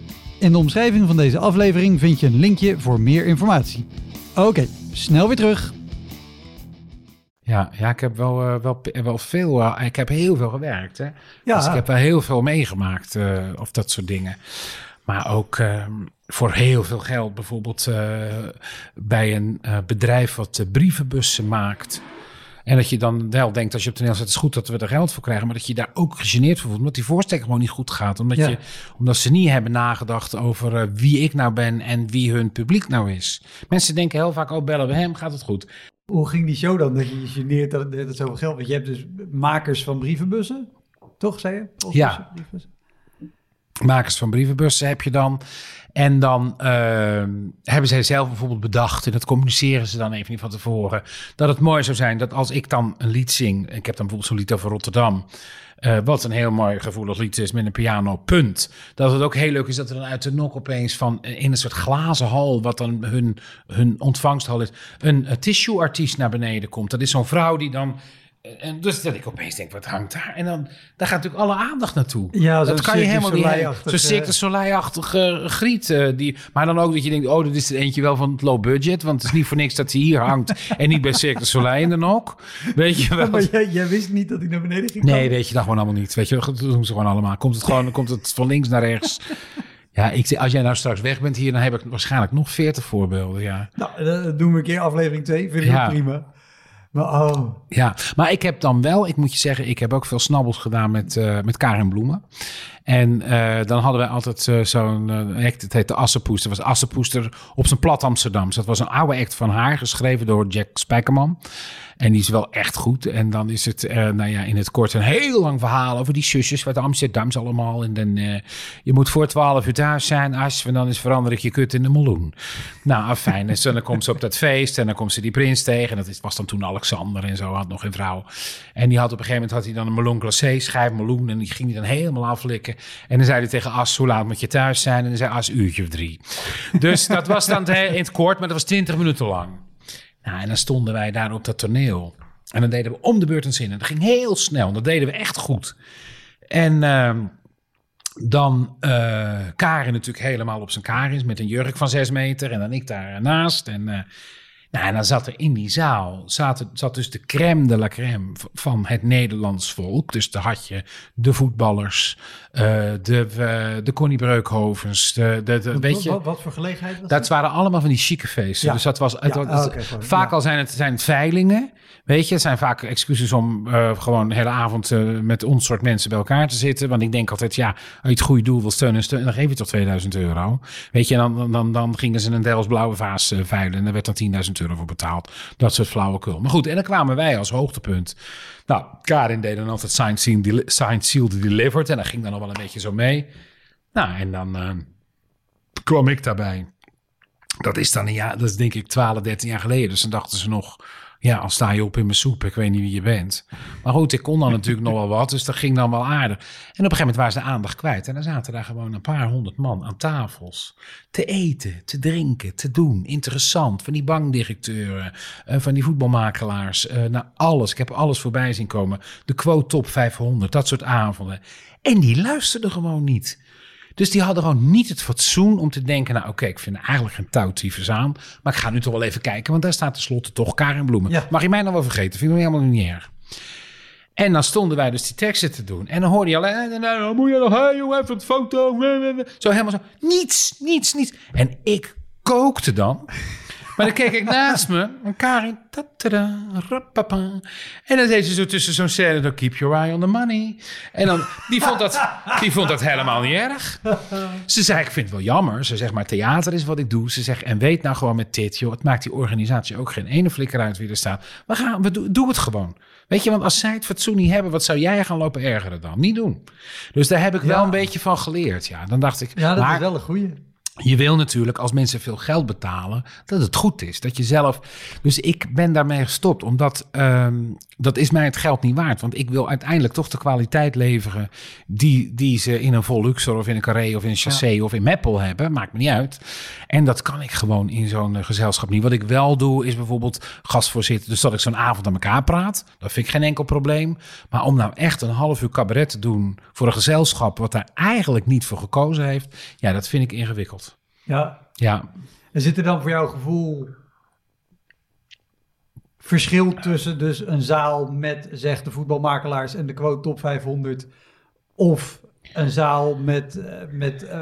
In de omschrijving van deze aflevering vind je een linkje voor meer informatie. Oké, snel weer terug. Ja, ja ik heb wel, eh, wel, wel veel, eh, ik heb heel veel gewerkt. Hè? Ja. Dus ik heb wel heel veel meegemaakt eh, of dat soort dingen. Maar ook eh, voor heel veel geld, bijvoorbeeld bij een bedrijf wat brievenbussen maakt. En dat je dan wel denkt, als je op toneel zet, het is goed dat we er geld voor krijgen. Maar dat je daar ook gegeneerd voor voelt. Omdat die voorstelling gewoon niet goed gaat. Omdat, Ja. je, omdat ze niet hebben nagedacht over eh, wie ik nou ben en wie hun publiek nou is. Mensen denken heel vaak, oh bellen we hem, gaat het goed. Hoe ging die show dan dat je geneerd dat het zoveel geld... Want je hebt dus makers van brievenbussen, toch zei je? Of Ja. brievenbussen? makers van brievenbussen heb je dan. En dan ehm, hebben zij zelf bijvoorbeeld bedacht, en dat communiceren ze dan even niet van tevoren, dat het mooi zou zijn dat als ik dan een lied zing, ik heb dan bijvoorbeeld zo'n lied over Rotterdam, eh, wat een heel mooi gevoelig lied is met een piano, punt. Dat het ook heel leuk is dat er dan uit de nok opeens van eh, in een soort glazen hal, wat dan hun, hun ontvangsthal is, een, eh, tissue-artiest naar beneden komt. Dat is zo'n vrouw die dan. En dus dat ik opeens denk, wat hangt daar? En dan daar gaat natuurlijk alle aandacht naartoe. Ja, dat kan je helemaal niet. Soleil-achtig, Zo'n Cirque eh, du Soleil-achtige griet. eh, die, maar dan ook dat je denkt, oh, dat is er eentje wel van het low budget. Want het is niet voor niks dat hij hier hangt [laughs] en niet bij Cirque du Soleil in de nok. Weet je wel? Maar jij, jij wist niet dat hij naar beneden ging Nee, weet je dat gewoon allemaal niet. Weet je, dat doen ze gewoon allemaal. Komt het gewoon, komt het van links naar rechts. Ja, ik, als jij nou straks weg bent hier, dan heb ik waarschijnlijk nog 40 voorbeelden. Ja. Nou, dat doen we een keer aflevering 2, vind ik Ja. ook prima. Maar oh, Ja, maar ik heb dan wel, ik moet je zeggen, ik heb ook veel snabbels gedaan met, eh, met Karin Bloemen. En eh, dan hadden wij altijd eh, zo'n eh, act, het heette Assenpoester. Dat was Assenpoester op zijn plat Amsterdams. Dat was een oude act van haar, geschreven door Jack Spijkerman. En die is wel echt goed. En dan is het, nou ja, in het kort een heel lang verhaal over die zusjes uit Amsterdams allemaal. En dan, je moet voor twaalf uur thuis zijn, als, en dan is verander ik je kut in de meloen. Nou, fijn. En zo, dan komt ze op dat feest en dan komt ze die prins tegen. En dat is, was dan toen Alexander en zo, had nog een vrouw. En die had op een gegeven moment had hij dan een meloen glacé, schijf meloen. En die ging hij dan helemaal aflikken. En dan zei hij tegen As, hoe laat moet je thuis zijn? En dan zei As, uurtje of drie. Dus dat was dan in het kort, maar dat was twintig minuten lang. Nou, en dan stonden wij daar op dat toneel. En dan deden we om de beurt een zin. En dat ging heel snel. En dat deden we echt goed. En ehm, dan eh Karin natuurlijk helemaal op zijn Karins met een jurk van zes meter. En dan ik daarnaast. En, eh, nou, en dan zat er in die zaal zat, zat dus de crème de la crème van het Nederlands volk. Dus dan had je de voetballers, eh, de, eh, de Connie Breukhovens, de, de, de, weet wat, je... wat, wat voor gelegenheid was Dat waren allemaal van die chique feesten. Ja. Dus dat was, het, Ja, was- vaak al zijn het, zijn het veilingen. Weet je, het zijn vaak excuses om eh, gewoon de hele avond eh, met ons soort mensen bij elkaar te zitten. Want ik denk altijd, ja, als je het goede doel wil steunen, steun, dan geef je toch 2000 euro. Weet je, en dan, dan- dan, gingen ze een Dels blauwe vaas eh, veilen en daar werd dan 10.000 euro voor betaald. Dat soort flauwekul. Maar goed, en dan kwamen wij als hoogtepunt. Nou, Karin deed dan altijd Signed, Deli- Signed, Sealed, Delivered. En dat ging dan nog wel een beetje zo mee. Nou, en dan kwam ik daarbij. Dat is dan een jaar, dat is denk ik 12, 13 jaar geleden. Dus dan dachten ze nog, Ja, al sta je op in mijn soep, ik weet niet wie je bent. Maar goed, ik kon dan natuurlijk nog wel wat, dus dat ging dan wel aardig. En op een gegeven moment waren ze de aandacht kwijt. En dan zaten daar gewoon een paar honderd man aan tafels. Te eten, te drinken, te doen. Interessant. Van die bankdirecteuren, eh, van die voetbalmakelaars. eh, nou, alles. Ik heb alles voorbij zien komen. De quote top 500, dat soort avonden. En die luisterden gewoon niet. Dus die hadden gewoon niet het fatsoen om te denken... nou oké, ik vind eigenlijk geen touwtiefers aan... maar ik ga nu toch wel even kijken... want daar staat tenslotte toch Karin Bloemen. Ja. Mag je mij nog wel vergeten? Vind ik me helemaal niet erg. En dan stonden wij dus die teksten te doen. En dan hoorde je al... nou, dan moet je nog... Hey, joh, even een foto. Zo helemaal zo. Niets, niets, niets. En ik kookte dan... Maar dan keek ik naast me en Karin. tatada, rapapa. En dan deed ze zo tussen zo'n scène. Dan keep your eye on the money. En dan, die vond dat, die vond dat helemaal niet erg. Ze zei, ik vind het wel jammer. Ze zegt, maar theater is wat ik doe. Ze zegt, en weet nou gewoon met dit, joh. Het maakt die organisatie ook geen ene flikker uit wie er staat. We gaan, we doen, doe het gewoon. Weet je, want als zij het fatsoen niet hebben, wat zou jij gaan lopen ergeren dan? Niet doen. Dus daar heb ik wel een beetje van geleerd. Ja, dan dacht ik, Ja, dat maar is wel een goeie. Je wil natuurlijk, als mensen veel geld betalen, dat het goed is. Dat je zelf. Dus ik ben daarmee gestopt, omdat ehm, dat is mij het geld niet waard. Want ik wil uiteindelijk toch de kwaliteit leveren die, die ze in een Volluxor of in een Carré of in een Chassé of in Meppel hebben. Maakt me niet uit. En dat kan ik gewoon in zo'n eh, gezelschap niet. Wat ik wel doe, is bijvoorbeeld gastvoorzitter. Dus dat ik zo'n avond aan elkaar praat. Dat vind ik geen enkel probleem. Maar om nou echt een half uur cabaret te doen voor een gezelschap wat daar eigenlijk niet voor gekozen heeft. Ja, dat vind ik ingewikkeld. Ja. Ja, En zit er dan voor jouw gevoel verschil tussen dus een zaal met, zeg de voetbalmakelaars en de quote top 500 of een zaal met, eh, met eh,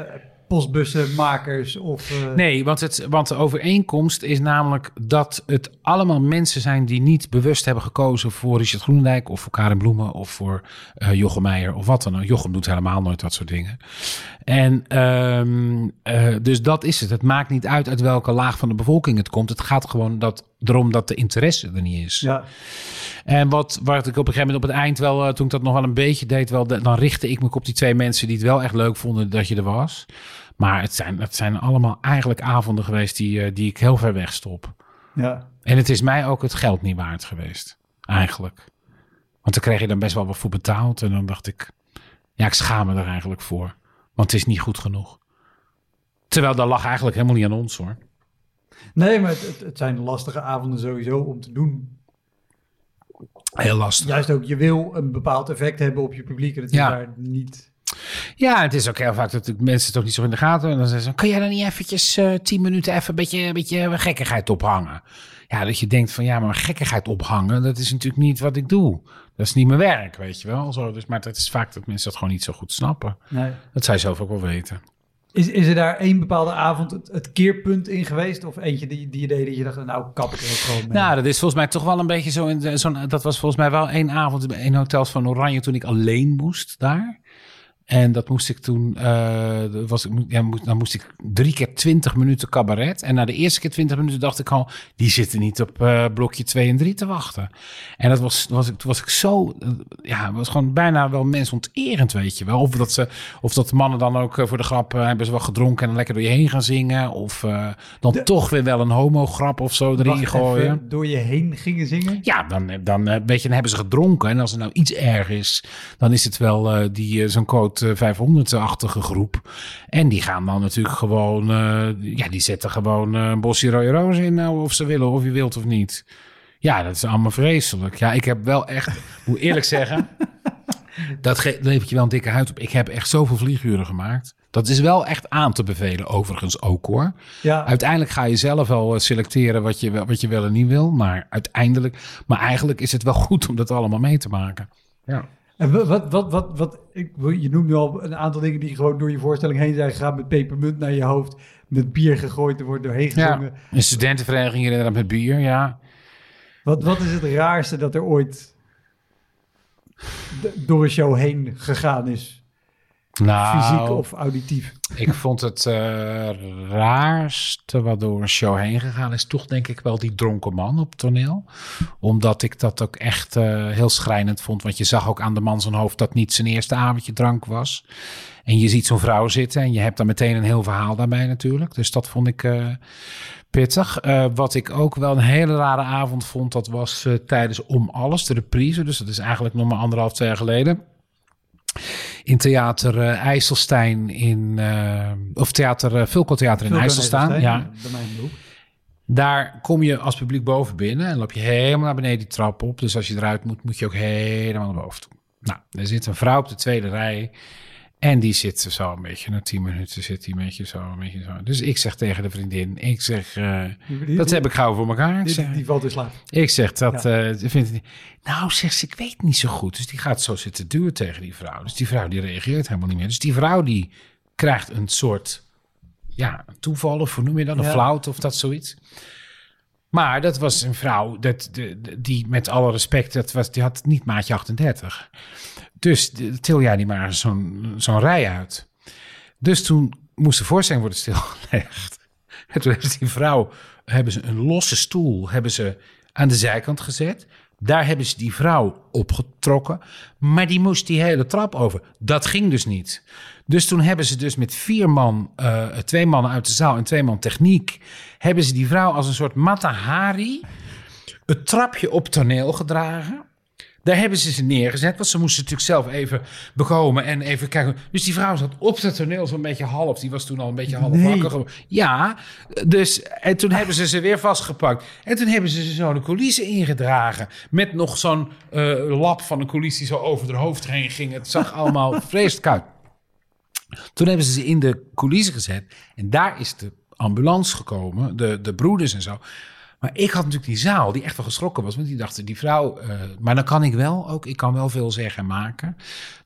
postbussenmakers of... eh, nee, want, het, want de overeenkomst is namelijk dat het allemaal mensen zijn die niet bewust hebben gekozen voor Richard Groenendijk of voor Karin Bloemen of voor eh Jochem Meijer of wat dan ook. Jochem doet helemaal nooit dat soort dingen. En ehm, eh, dus dat is het. Het maakt niet uit uit welke laag van de bevolking het komt. Het gaat gewoon dat, erom dat de interesse er niet is. Ja, En wat, wat ik op een gegeven moment op het eind wel, eh, toen ik dat nog wel een beetje deed, wel, dan richtte ik me op die twee mensen die het wel echt leuk vonden dat je er was. Maar het zijn, het zijn allemaal eigenlijk avonden geweest die, eh, die ik heel ver weg stop. ja. En het is mij ook het geld niet waard geweest, eigenlijk. Want dan kreeg je dan best wel wat voor betaald. En dan dacht ik, ja, ik schaam me er eigenlijk voor. Want het is niet goed genoeg. Terwijl dat lag eigenlijk helemaal niet aan ons hoor. Nee, maar het, het, zijn lastige avonden sowieso om te doen. Heel lastig. Juist ook, je wil een bepaald effect hebben op je publiek en het Ja. is daar niet... Ja, het is ook heel vaak dat mensen het ook niet zo in de gaten hebben. En dan zeggen ze, kun jij dan niet eventjes eh, tien minuten even een beetje, een beetje gekkigheid ophangen? Ja, dat je denkt van, ja, maar gekkigheid ophangen, dat is natuurlijk niet wat ik doe. Dat is niet mijn werk, weet je wel. Zo, dus, maar het is vaak dat mensen dat gewoon niet zo goed snappen. Nee. Dat zij zelf ook wel weten. Is, is er daar één bepaalde avond het, keerpunt in geweest? Of eentje die, die je deed dat je dacht, nou kap ik er gewoon mee? Nou, dat is volgens mij toch wel een beetje zo. In de- dat was volgens mij wel één avond in hotels van Oranje toen ik alleen moest daar. En dat moest ik toen, dat was, ik- ja, moest- dan moest ik drie keer twintig minuten cabaret. En na de eerste keer twintig minuten dacht ik al, die zitten niet op eh, blokje 2 en 3 te wachten. En dat was, was ik, toen was ik zo, eh, ja, was gewoon bijna wel mensonterend, weet je wel. Of dat, ze, of dat de mannen dan ook voor de grap hebben ze wel gedronken en dan lekker door je heen gaan zingen. Of dan De- toch weer wel een homo-grap of zo erin gooien. door je heen gingen zingen? Ja, dan, dan, weet je, dan hebben ze gedronken. En als er nou iets erg is, dan is het wel die, zo'n code 500-achtige groep. En die gaan dan natuurlijk gewoon, eh, ja, die zetten gewoon eh, een bosje rode rozen in, nou, of ze willen, of je wilt of niet. Ja, dat is allemaal vreselijk. Ja, ik heb wel echt, moet eerlijk [laughs] zeggen, dat levert je wel een dikke huid op. Ik heb echt zoveel vlieguren gemaakt. Dat is wel echt aan te bevelen, overigens ook hoor. Ja, Uiteindelijk ga je zelf wel eh, selecteren wat je, wat je wel en niet wil. Maar uiteindelijk, maar eigenlijk is het wel goed om dat allemaal mee te maken. Ja. En wa- wat, wat, wat, wat, ik, je noemt nu al een aantal dingen die gewoon door je voorstelling heen zijn gegaan met pepermunt naar je hoofd, met bier gegooid, er wordt doorheen gezongen. Een studentenvereniging inderdaad met bier, ja. Wat, wat is het raarste dat er ooit door een show heen gegaan is? Nou, Fysiek of auditief? ik vond het eh, raarste wat door een show heen gegaan is toch denk ik wel die dronken man op toneel. Omdat ik dat ook echt eh, heel schrijnend vond. Want je zag ook aan de man zijn hoofd dat niet zijn eerste avondje drank was. En je ziet zo'n vrouw zitten en je hebt dan meteen een heel verhaal daarbij natuurlijk. Dus dat vond ik eh, pittig. Wat ik ook wel een hele rare avond vond, dat was tijdens Om Alles, de reprise. Dus dat is eigenlijk nog maar anderhalf, twee jaar geleden. In theater eh, IJsselstein in... eh, of theater, uh, Vulco Theater in IJsselstein. Ja, Bij mij in de hoek. daar kom je als publiek boven binnen en loop je helemaal naar beneden die trap op. Dus als je eruit moet, moet je ook helemaal naar boven toe. Nou, er zit een vrouw op de tweede rij en die zit zo een beetje, na tien minuten zit die een beetje zo, een beetje zo. Dus ik zeg tegen de vriendin, ik zeg, eh, Die- dat heb ik gauw voor elkaar. Die, zeg, die valt in slaap. ik zeg dat, eh vindt nou zegt ze, ik weet niet zo goed. Dus die gaat zo zitten duwen tegen die vrouw. Dus die vrouw die reageert helemaal niet meer. Dus die vrouw die krijgt een soort, ja, toeval of hoe noem je dat, een Ja. flauwte of dat zoiets. Maar dat was een vrouw dat, de- die met alle respect, dat was, die had niet maatje 38. Dus til jij niet maar zo'n rij uit. Dus toen moest de voorstelling worden stilgelegd. En [laughs] toen heeft die vrouw, hebben ze een losse stoel, hebben ze aan de zijkant gezet. Daar hebben ze die vrouw opgetrokken. Maar die moest die hele trap over. Dat ging dus niet. Dus toen hebben ze dus met vier man, eh, twee mannen uit de zaal en twee man techniek, hebben ze die vrouw als een soort Matahari het trapje op toneel gedragen. Daar hebben ze ze neergezet, want ze moesten natuurlijk zelf even bekomen en even kijken. Dus die vrouw zat op het toneel zo'n beetje half. Die was toen al een beetje half Nee. wakker. Ja, dus en toen hebben ze ze weer vastgepakt. En toen hebben ze ze zo de coulissen ingedragen. Met nog zo'n eh, lap van een coulisse die zo over haar hoofd heen ging. Het zag allemaal [laughs] vreselijk uit. Toen hebben ze ze in de coulissen gezet. En daar is de ambulance gekomen, de, de broeders en zo. Maar ik had natuurlijk die zaal die echt wel geschrokken was. Want die dachten, die vrouw... eh, maar dan kan ik wel ook. Ik kan wel veel zeggen en maken.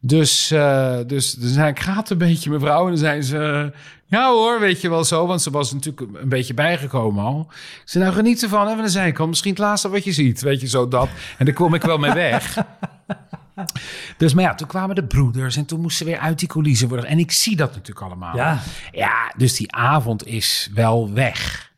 Dus, eh, dus dan zei ik, gaat een beetje mevrouw? En dan zei ze... ja hoor, weet je wel zo. Want ze was natuurlijk een beetje bijgekomen al. Ik zei, nou geniet ervan. Even aan de zijkant. Misschien het laatste wat je ziet. Weet je, zo dat. En daar kom ik wel mee weg. [laughs] Dus maar ja, toen kwamen de broeders en toen moesten ze weer uit die coulissen worden. En ik zie dat natuurlijk allemaal. Ja. ja, dus die avond is wel weg.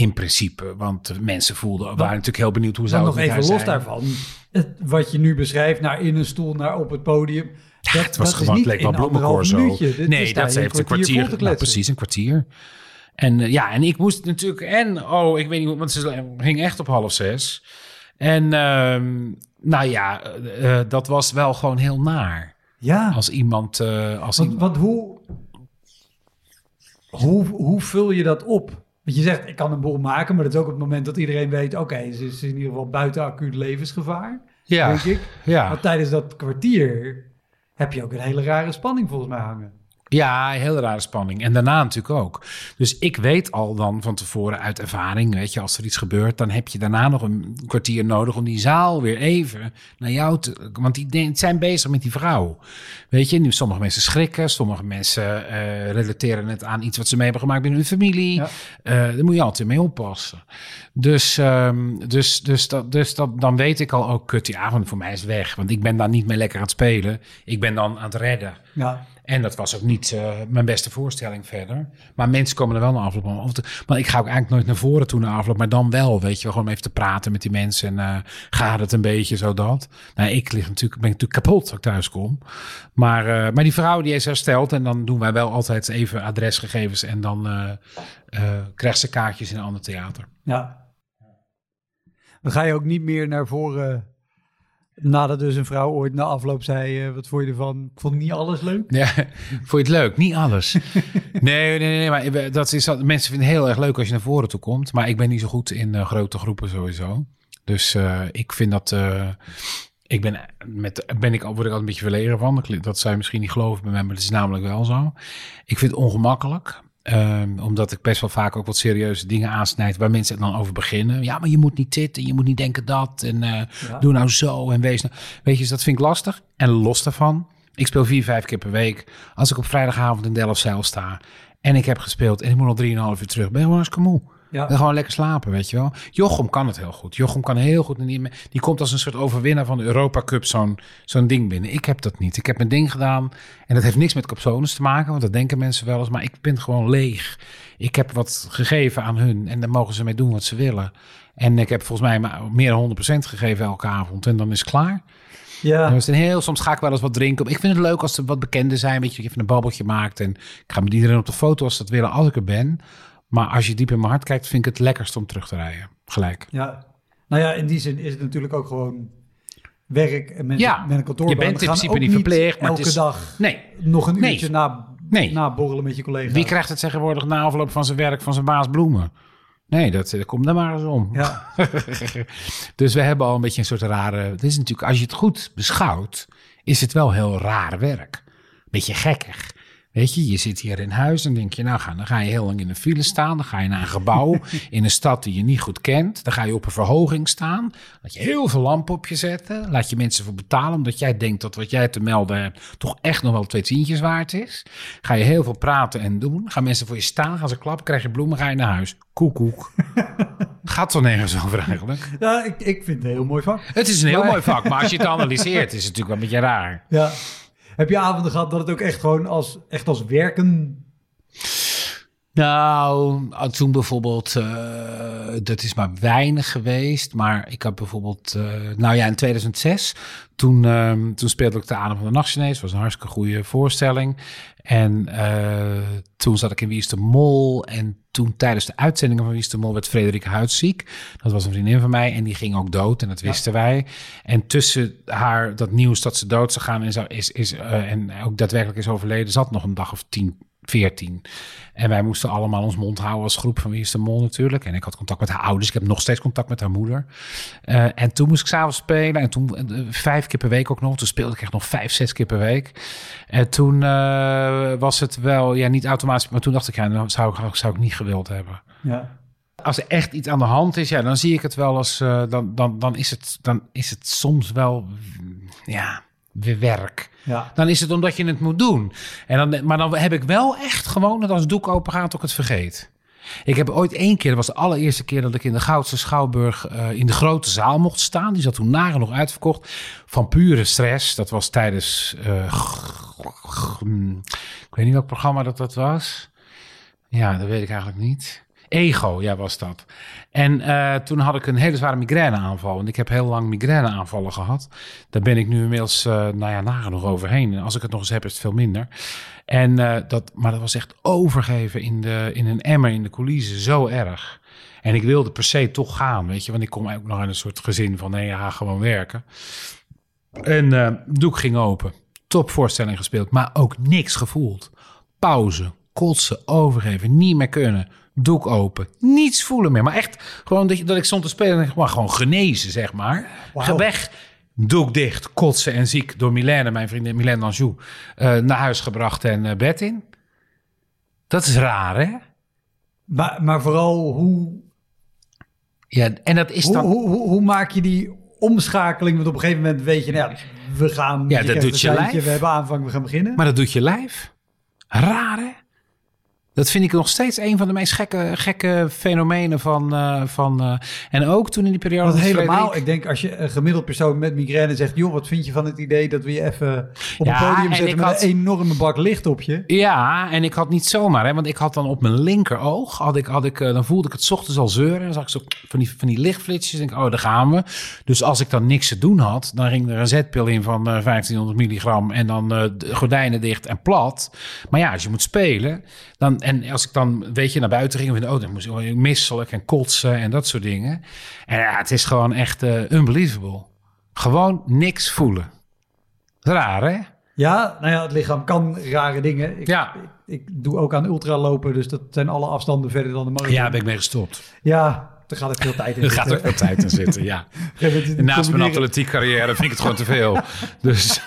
In principe, want mensen voelden, waren natuurlijk heel benieuwd hoe zou nog het met even los zijn. daarvan. Het, wat je nu beschrijft, naar in een stoel, naar op het podium. Dat, Het was dat gewoon, het leek wel minuutje. Dit- Nee, dat heeft een kwartier. nou, precies, een kwartier. En eh, ja, en ik moest natuurlijk... En, oh, ik weet niet hoe... Want ze ging echt op half zes. En ehm, nou ja, eh, eh, dat was wel gewoon heel naar. Ja, Als iemand... als want, iemand want hoe, hoe, hoe vul je dat op? Want je zegt, ik kan een boel maken, maar dat is ook op het moment dat iedereen weet... oké, ze is in ieder geval buiten acuut levensgevaar, ja, denk ik. ja. Maar tijdens dat kwartier heb je ook een hele rare spanning volgens mij hangen. Ja, heel rare spanning. En daarna natuurlijk ook. Dus ik weet al dan van tevoren uit ervaring, weet je, als er iets gebeurt, dan heb je daarna nog een kwartier nodig om die zaal weer even naar jou te. Want die zijn bezig met die vrouw. Weet je, nu sommige mensen schrikken, sommige mensen eh, relateren het aan iets wat ze mee hebben gemaakt binnen hun familie. Ja. Eh, daar moet je altijd mee oppassen. Dus, ehm, dus, dus, dat, dus dat, dan weet ik al, ook kut, die avond voor mij is weg. Want ik ben dan niet meer lekker aan het spelen. Ik ben dan aan het redden. Ja, En dat was ook niet eh, mijn beste voorstelling verder. Maar mensen komen er wel naar afloop. te- Maar ik ga ook eigenlijk nooit naar voren toe naar afloop. Maar dan wel, weet je, gewoon even te praten met die mensen. En eh, gaat het een beetje zo dat? Nou, ik lig natuurlijk, ben natuurlijk kapot als ik thuis kom. Maar, eh, maar die vrouw die is hersteld. En dan doen wij wel altijd even adresgegevens. En dan krijgt ze kaartjes in een ander theater. ja. Dan ga je ook niet meer naar voren... Nadat dus een vrouw ooit na afloop zei, eh, wat vond je ervan? Ik vond niet alles leuk. Ja, [laughs] vond je het leuk? Niet alles. [laughs] Nee, nee, nee, maar dat is, dat- mensen vinden het heel erg leuk als je naar voren toe komt. Maar ik ben niet zo goed in eh, grote groepen sowieso. Dus eh, ik vind dat... eh, ik ben, met, ben ik, word ik altijd een beetje verlegen van. Dat zou je misschien niet geloven bij mij, maar dat is namelijk wel zo. Ik vind het ongemakkelijk. Ehm, omdat ik best wel vaak ook wat serieuze dingen aansnijd waar mensen dan over beginnen. Ja, maar je moet niet dit en je moet niet denken dat. En eh, Ja. doe nou zo en wees nou. Weet je, dus dat vind ik lastig. En los daarvan, ik speel vier, vijf keer per week. Als ik op vrijdagavond in Delfzijl sta en ik heb gespeeld en ik moet nog drieënhalf uur terug, ben ik gewoon hartstikke moe. Ja. En gewoon lekker slapen, weet je wel. Jochem kan het heel goed. Jochem kan heel goed. Die, die komt als een soort overwinnaar van de Europa Cup zo'n zo'n ding binnen. Ik heb dat niet. Ik heb mijn ding gedaan. En dat heeft niks met capsones te maken, want dat denken mensen wel eens. Maar ik ben gewoon leeg. Ik heb wat gegeven aan hun en daar mogen ze mee doen wat ze willen. En ik heb volgens mij maar meer dan 100% gegeven elke avond. En dan is het klaar. Ja. Dus heel, soms ga ik wel eens wat drinken. Ik vind het leuk als er wat bekenden zijn. Weet je, even een babbeltje maakt. En ik ga met iedereen op de foto als ze dat willen, als ik er ben. Maar als je diep in mijn hart kijkt, vind ik het lekkerst om terug te rijden. Gelijk. Ja. Nou ja, in die zin is het natuurlijk ook gewoon werk en mensen Ja, met een kantoor. je bent in principe niet verplicht, maar het elke is- dag Nee, nog een Nee. uurtje na, Nee. borrelen met je collega. wie krijgt het tegenwoordig na afloop van zijn werk van zijn baas bloemen? Nee, dat, dat komt er maar eens om. Ja. [laughs] dus we hebben al een beetje een soort rare... Het is natuurlijk, als je het goed beschouwt, is het wel heel raar werk. Beetje gekkig. Weet je, je zit hier in huis en denk je, nou, ga, dan ga je heel lang in een file staan. Dan ga je naar een gebouw [laughs] in een stad die je niet goed kent. Dan ga je op een verhoging staan. Laat je heel veel lampen op je zetten. Laat je mensen voor betalen, omdat jij denkt dat wat jij te melden hebt toch echt nog wel twee tientjes waard is. Ga je heel veel praten en doen. Gaan mensen voor je staan, gaan ze klappen, krijg je bloemen, ga je naar huis. Koek, koek. [laughs] Gaat toch nergens over eigenlijk? ja, ik, ik vind het een heel mooi vak. Het is een heel Maar- mooi vak, maar als je het [laughs] analyseert, is het natuurlijk wel een beetje raar. Ja. Heb je avonden gehad dat het ook echt gewoon als, echt als werken... Nou, toen bijvoorbeeld, eh, dat is maar weinig geweest. Maar ik had bijvoorbeeld, eh, nou ja, in 2006, toen, ehm, toen speelde ik de Adem van de Nacht Chinees. was een hartstikke goede voorstelling. En eh, toen zat ik in Wie is de Mol. En toen tijdens de uitzendingen van Wie de Mol werd Frederik Huid ziek. Dat was een vriendin van mij en die ging ook dood en dat wisten wij. En tussen haar, dat nieuws dat ze dood zou gaan en, zo, is, is, eh, en ook daadwerkelijk is overleden, zat nog een dag of tien 14. En wij moesten allemaal ons mond houden als groep van Wie is de Mol natuurlijk. En ik had contact met haar ouders. Ik heb nog steeds contact met haar moeder. Eh, en toen moest ik s'avonds spelen. En toen eh, vijf keer per week ook nog. Toen speelde ik echt nog vijf, zes keer per week. En toen eh, was het wel, ja niet automatisch. Maar toen dacht ik, ja, dat zou ik, zou ik niet gewild hebben. Ja. Als er echt iets aan de hand is, ja, dan zie ik het wel als... dan, dan, dan, is het, dan is het soms wel, ja, werk Ja. dan is het omdat je het moet doen. En dan, maar dan heb ik wel echt gewoon dat als het doek open gaat, ook het vergeet. Ik heb ooit één keer, dat was de allereerste keer dat ik in de Goudse Schouwburg eh, in de grote zaal mocht staan. Die zat toen nagenoeg nog uitverkocht. Van pure stress. Dat was tijdens, eh, hmm, ik weet niet welk programma dat dat was. Ja, dat weet ik eigenlijk niet. Ego, ja, was dat. En eh, toen had ik een hele zware migraineaanval. Want ik heb heel lang migraineaanvallen gehad. Daar ben ik nu inmiddels, eh nou ja, nagenoeg overheen. En als ik het nog eens heb, is het veel minder. En, eh, dat, maar dat was echt overgeven in, de, in een emmer in de coulissen. Zo erg. En ik wilde per se toch gaan, weet je. Want ik kom ook nog in een soort gezin van, nee, ja, gewoon werken. En doek ging open. Topvoorstelling gespeeld, maar ook niks gevoeld. Pauze, kotsen, overgeven, niet meer kunnen. Doek open, niets voelen meer. Maar echt gewoon dat, dat ik stond te spelen en ik, maar gewoon genezen, zeg maar. Ga weg, doek dicht, kotsen en ziek door Milène, mijn vriendin Milène Anjou, eh, naar huis gebracht en eh, bed in. Dat is raar, hè? Maar, maar vooral, hoe, Ja, en dat is hoe, dan... hoe, hoe, hoe maak je die omschakeling? Want op een gegeven moment weet je, nou ja, we gaan... Ja, dat doet je lijf. We hebben aanvang, we gaan beginnen. Maar dat doet je lijf. Raar, hè? Dat vind ik nog steeds een van de meest gekke, gekke fenomenen van... eh, van eh, en ook toen in die periode... Dat helemaal, Frederik- ik denk als je een gemiddeld persoon met migraine zegt... joh, wat vind je van het idee dat we je even op Ja, een podium en zetten... met had- een enorme bak licht op je? Ja, en ik had niet zomaar, hè, want ik had dan op mijn linkeroog, had ik, had ik, eh, dan voelde ik het 's ochtends al zeuren. Dan zag ik zo van die, van die lichtflitsjes. Denk ik, oh, daar gaan we. Dus als ik dan niks te doen had, dan ging er een zetpil in van eh 1500 milligram en dan gordijnen dicht en plat. Maar ja, als je moet spelen, dan, en als ik dan, weet je, naar buiten ging, de auto, dan moest ik misselijk en kotsen en dat soort dingen. En ja, het is gewoon echt eh, unbelievable. Gewoon niks voelen. Raar, hè? Ja, nou ja, het lichaam kan rare dingen. Ik, Ja. ik, ik doe ook aan ultralopen, dus dat zijn alle afstanden verder dan de marathon. Ja, ben ik mee gestopt. Ja, daar gaat het veel tijd in [laughs] Er gaat ook zitten. veel tijd in zitten, ja. [laughs] Naast mijn combineren. atletiek carrière vind ik het gewoon te veel. [laughs] Dus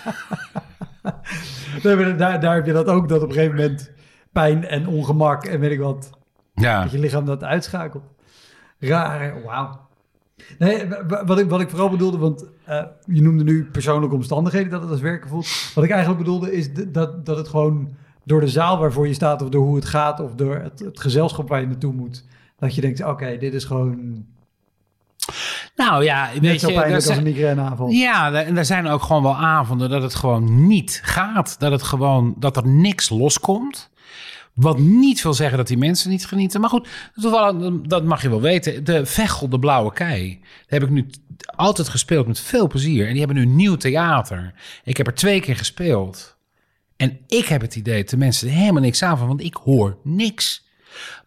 Nee, maar daar, daar heb je dat ook, dat op een gegeven moment pijn en ongemak en weet ik wat, ja, dat je lichaam dat uitschakelt. Raar, wauw. Nee, wa- wa- wat ik, wat ik vooral bedoelde, want eh, je noemde nu persoonlijke omstandigheden dat het als werken voelt. Wat ik eigenlijk bedoelde is dat, dat het gewoon door de zaal waarvoor je staat of door hoe het gaat of door het, het gezelschap waar je naartoe moet, Dat je denkt, oké, dit is gewoon Nou ja, net weet zo je, pijnlijk als een zijn, migraineaanval. ja, en er zijn ook gewoon wel avonden dat het gewoon niet gaat. Dat het gewoon, dat er niks loskomt. Wat niet wil zeggen dat die mensen niet genieten. Maar goed, toevallig, dat mag je wel weten. De Vechel, de Blauwe Kei. Daar heb ik nu altijd gespeeld met veel plezier. En die hebben nu een nieuw theater. Ik heb er twee keer gespeeld. En ik heb het idee dat de mensen er helemaal niks aan van. Want ik hoor niks.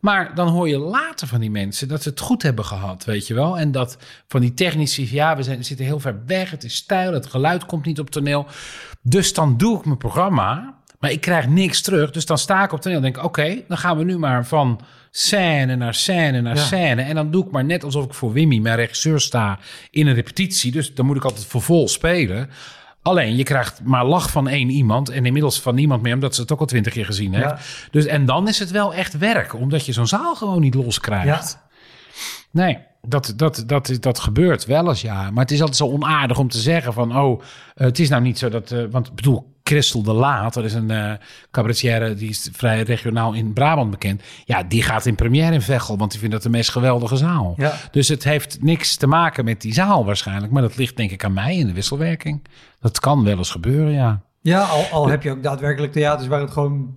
Maar dan hoor je later van die mensen dat ze het goed hebben gehad, weet je wel. En dat van die technici, ja, we, zijn, we zitten heel ver weg, het is stijl, het geluid komt niet op toneel. Dus dan doe ik mijn programma, maar ik krijg niks terug. Dus dan sta ik op toneel en denk ik, oké, dan gaan we nu maar van scène naar scène naar Ja. scène. En dan doe ik maar net alsof ik voor Wimmy, mijn regisseur, sta in een repetitie. Dus dan moet ik altijd voor vol spelen. Alleen, je krijgt maar lach van één iemand en inmiddels van niemand meer, omdat ze het ook al twintig keer gezien heeft. Ja. Dus, en dan is het wel echt werk, omdat je zo'n zaal gewoon niet loskrijgt. Nee, dat, dat, dat, dat gebeurt wel eens, ja. Maar het is altijd zo onaardig om te zeggen van... oh, eh, het is nou niet zo dat... eh, want ik bedoel, Christel de Laat, dat is een eh cabaretière... die is vrij regionaal in Brabant bekend. Ja, die gaat in première in Veghel... want die vindt dat de meest geweldige zaal. Ja. Dus het heeft niks te maken met die zaal waarschijnlijk. Maar dat ligt denk ik aan mij in de wisselwerking. Dat kan wel eens gebeuren, ja. Ja, al, al heb je ook daadwerkelijk theaters waar het gewoon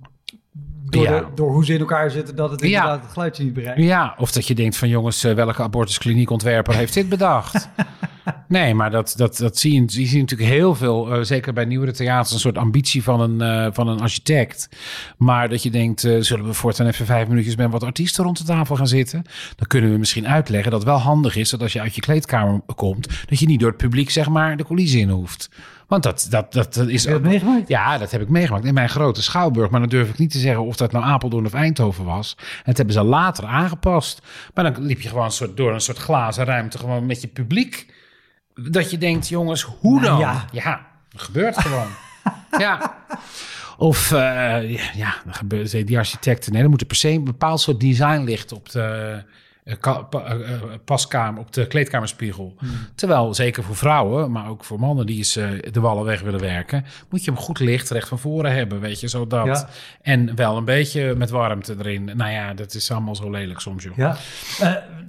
door, Ja. de- door hoe ze in elkaar zitten, dat het Ja. inderdaad het geluidje niet bereikt. Ja, of dat je denkt van jongens, eh, welke abortusklaniekontwerper heeft dit bedacht? [laughs] nee, maar dat, dat, dat zie je, je ziet natuurlijk heel veel, eh, zeker bij nieuwere theaters, een soort ambitie van een, eh, van een architect. Maar dat je denkt, zullen we voortaan even vijf minuutjes met wat artiesten rond de tafel gaan zitten? Dan kunnen we misschien uitleggen dat het wel handig is dat als je uit je kleedkamer komt, dat je niet door het publiek zeg maar de coulissen in hoeft. Want dat, dat, dat, dat is Heb je dat meegemaakt? ja, dat heb ik meegemaakt in mijn grote schouwburg. Maar dan durf ik niet te zeggen of dat nou Apeldoorn of Eindhoven was. En dat hebben ze later aangepast. Maar dan liep je gewoon een soort, door een soort glazen ruimte gewoon met je publiek. Dat je denkt, jongens, hoe Nou dan? ja. dat gebeurt gewoon. [laughs] ja. Of, eh, ja, ja, dan die architecten, nee, er moet er per se een bepaald soort design licht op de eh, eh, eh, paskamer, op de kleedkamerspiegel. Hmm. Terwijl, zeker voor vrouwen, maar ook voor mannen die eens de wallen weg willen werken, moet je hem goed licht recht van voren hebben, weet je, zodat. Ja. En wel een beetje met warmte erin. Nou ja, dat is allemaal zo lelijk soms, joh. Ja.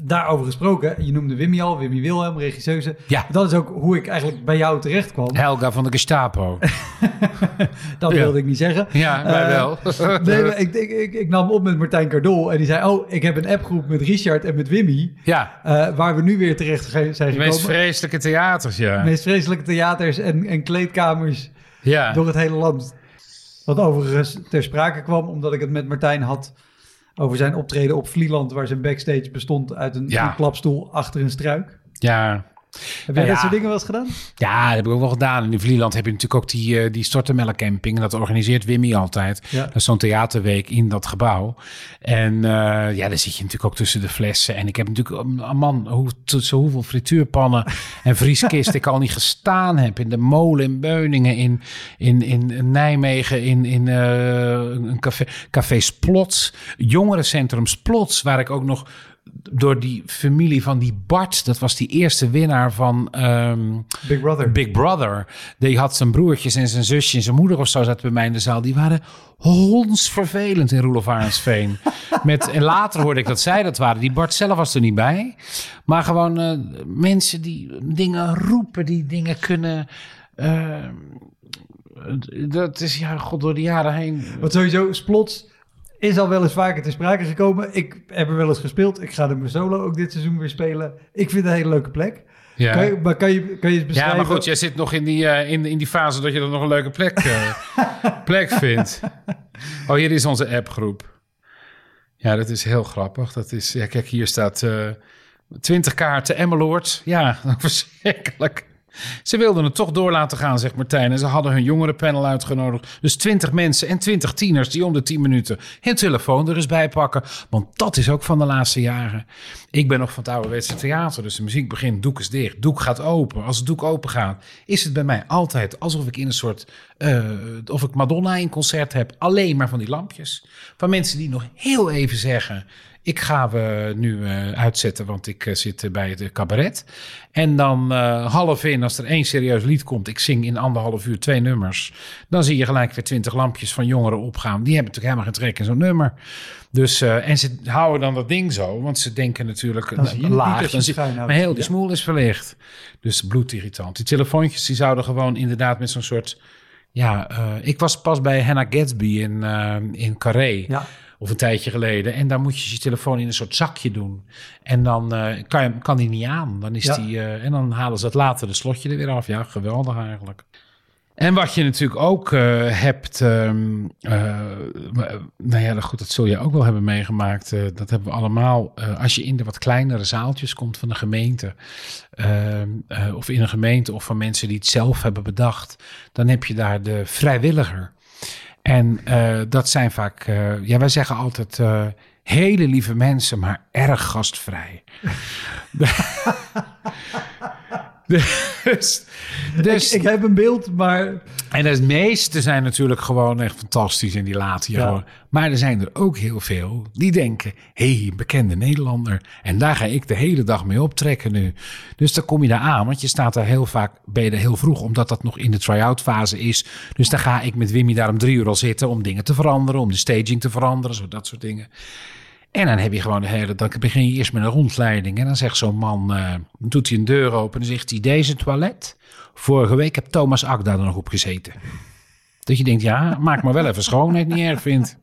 Daarover gesproken, je noemde Wimmy al, Wimmy Wilhelm, regisseuse. Ja. Dat is ook hoe ik eigenlijk bij jou terecht kwam. Helga van de Gestapo. [laughs] Dat Ja. wilde ik niet zeggen. Ja, wij wel. [laughs] Nee, ik, ik, ik, ik nam op met Martijn Cardol en die zei... oh, ik heb een appgroep met Richard en met Wimmy... ja, eh, waar we nu weer terecht zijn de meest gekomen. vreselijke theaters, ja. De meest vreselijke theaters en, en kleedkamers Ja. door het hele land. Wat overigens ter sprake kwam, omdat ik het met Martijn had... over zijn optreden op Vlieland... waar zijn backstage bestond uit een, Ja. een klapstoel achter een struik. ja. Heb jij dat soort dingen wel eens gedaan? Ja, dat heb ik ook wel gedaan. In Vlieland heb je natuurlijk ook die, eh die Stortemelk camping. En dat organiseert Wimmy altijd. Dat is zo'n theaterweek in dat gebouw. En eh, ja, daar zit je natuurlijk ook tussen de flessen. En ik heb natuurlijk, een man, hoe, tussen hoeveel frituurpannen en vrieskist ik al niet gestaan heb. In de molen in Beuningen, in, in, in Nijmegen, in, in eh, een café, café Splots. Jongerencentrum Splots, waar ik ook nog door die familie van die Bart, dat was die eerste winnaar van ehm, Big Brother. Big Brother. Die had zijn broertjes en zijn zusje en zijn moeder of zo zat bij mij in de zaal. Die waren hondsvervelend in Roelof Arendsveen. [laughs] Met, en later hoorde ik dat zij dat waren. Die Bart zelf was er niet bij. Maar gewoon eh, mensen die dingen roepen, die dingen kunnen... eh, dat is ja, god door de jaren heen. Want sowieso, Splots is al wel eens vaker ter sprake gekomen. Ik heb er wel eens gespeeld. Ik ga er mijn solo ook dit seizoen weer spelen. Ik vind het een hele leuke plek. Ja. Kan, je, maar kan je, kan je Ja, beschrijven? maar goed, jij zit nog in die, eh, in, in die fase dat je dat nog een leuke plek, eh, [laughs] plek vindt. Oh, hier is onze appgroep. Ja, dat is heel grappig. Dat is, ja, kijk, hier staat eh 20 kaarten Emmeloord. Ja, [laughs] verschrikkelijk. Ze wilden het toch door laten gaan, zegt Martijn. En ze hadden hun jongerenpanel uitgenodigd. Dus 20 mensen en 20 tieners die om de 10 minuten hun telefoon er eens bij pakken. Want dat is ook van de laatste jaren. Ik ben nog van het ouderwetse theater. Dus de muziek begint, doek is dicht, doek gaat open. Als het doek open gaat, is het bij mij altijd alsof ik in een soort... eh, of ik Madonna in concert heb. Alleen maar van die lampjes. Van mensen die nog heel even zeggen... Ik ga we nu eh, uitzetten, want ik eh, zit bij het cabaret. En dan eh, half in, als er één serieus lied komt, ik zing in anderhalf uur twee nummers. Dan zie je gelijk weer twintig lampjes van jongeren opgaan. Die hebben natuurlijk helemaal geen trek in zo'n nummer. Dus, en ze houden dan dat ding zo, want ze denken natuurlijk Dan zie je laag. je Dan zie, houdt. maar heel Ja. smoel is verlicht. Dus bloedirritant. Die telefoontjes die zouden gewoon inderdaad met zo'n soort... Ja, eh, ik was pas bij Hannah Gatsby in, eh, in Carré. Ja. Of een tijdje geleden. En daar moet je je telefoon in een soort zakje doen. En dan eh, kan, je, kan die niet aan. Dan is Ja. die, eh, en dan halen ze het later de slotje er weer af. Ja, geweldig eigenlijk. En wat je natuurlijk ook eh, hebt, ehm, eh, nou ja, goed, dat zul je ook wel hebben meegemaakt. dat hebben we allemaal. als je in de wat kleinere zaaltjes komt van de gemeente, ehm, eh, of in een gemeente of van mensen die het zelf hebben bedacht, dan heb je daar de vrijwilliger. En eh, dat zijn vaak, eh, ja, wij zeggen altijd eh, hele lieve mensen, maar erg gastvrij. [laughs] [laughs] [laughs] dus, dus, ik, ik heb een beeld, maar en de meeste zijn natuurlijk gewoon echt fantastisch en die laten je Ja. gewoon. Maar er zijn er ook heel veel die denken: hé, hey, bekende Nederlander. En daar ga ik de hele dag mee optrekken nu. Dus dan kom je daar aan, want je staat daar heel vaak, ben je er heel vroeg, omdat dat nog in de try-out fase is. Dus dan ga ik met Wimmy daar om drie uur al zitten om dingen te veranderen, om de staging te veranderen, zo dat soort dingen. En dan heb je gewoon de hele, dan begin je eerst met een rondleiding. En dan zegt zo'n man, dan doet hij een deur open en zegt hij, deze toilet. Vorige week heb Thomas Akda er nog op gezeten. Dat je denkt, ja, maak maar wel even schoon, als je het niet erg vindt.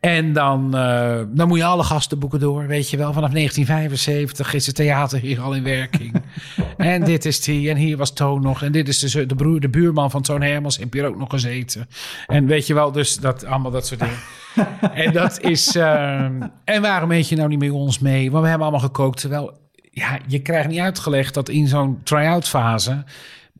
En dan, eh, dan moet je alle gastenboeken door, weet je wel. Vanaf 1975 is het theater hier al in werking. [laughs] en dit is die, en hier was Toon nog. En dit is de, de, broer, de buurman van Toon Hermans, heb hier ook nog gezeten. En weet je wel, dus dat, allemaal dat soort dingen. [laughs] en dat is... ehm, en waarom eet je nou niet met ons mee? Want we hebben allemaal gekookt. Terwijl, ja, je krijgt niet uitgelegd dat in zo'n try-out fase...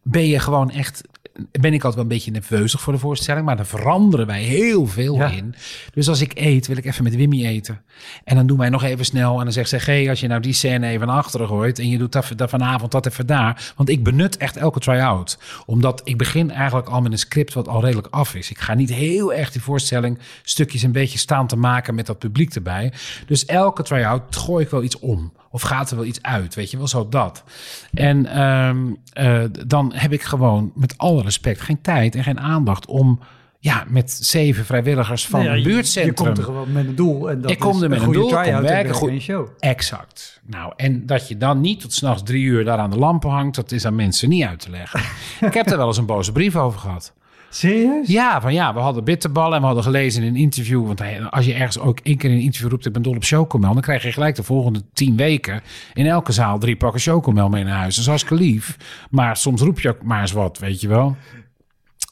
ben je gewoon echt... Ben ik altijd wel een beetje nerveusig voor de voorstelling. Maar daar veranderen wij heel veel Ja. in. Dus als ik eet, wil ik even met Wimmy eten. En dan doen wij nog even snel. En dan zegt ze, hey, als je nou die scène even naar achteren gooit... en je doet dat, dat vanavond dat even daar. Want ik benut echt elke try-out. Omdat ik begin eigenlijk al met een script wat al redelijk af is. Ik ga niet heel erg die voorstelling stukjes een beetje staan te maken... met dat publiek erbij. Dus elke try-out gooi ik wel iets om. Of gaat er wel iets uit, weet je wel, zo dat. En ehm, eh, dan heb ik gewoon met alle respect geen tijd en geen aandacht... om ja, met zeven vrijwilligers van nou ja, een je- buurtcentrum... Je komt er gewoon met een doel. En dat Ik kom er met een goede doel, kom werken, goed- show. Exact. Nou, en dat je dan niet tot s'nachts drie uur daar aan de lampen hangt... dat is aan mensen niet uit te leggen. [laughs] ik heb er wel eens een boze brief over gehad. Serieus? Ja, van ja, we hadden bitterballen en we hadden gelezen in een interview. Want als je ergens ook één keer in een interview roept... ik ben dol op chocomel, dan krijg je gelijk de volgende tien weken... in elke zaal drie pakken chocomel mee naar huis. Dat is hartstikke lief. Maar soms roep je ook maar eens wat, weet je wel.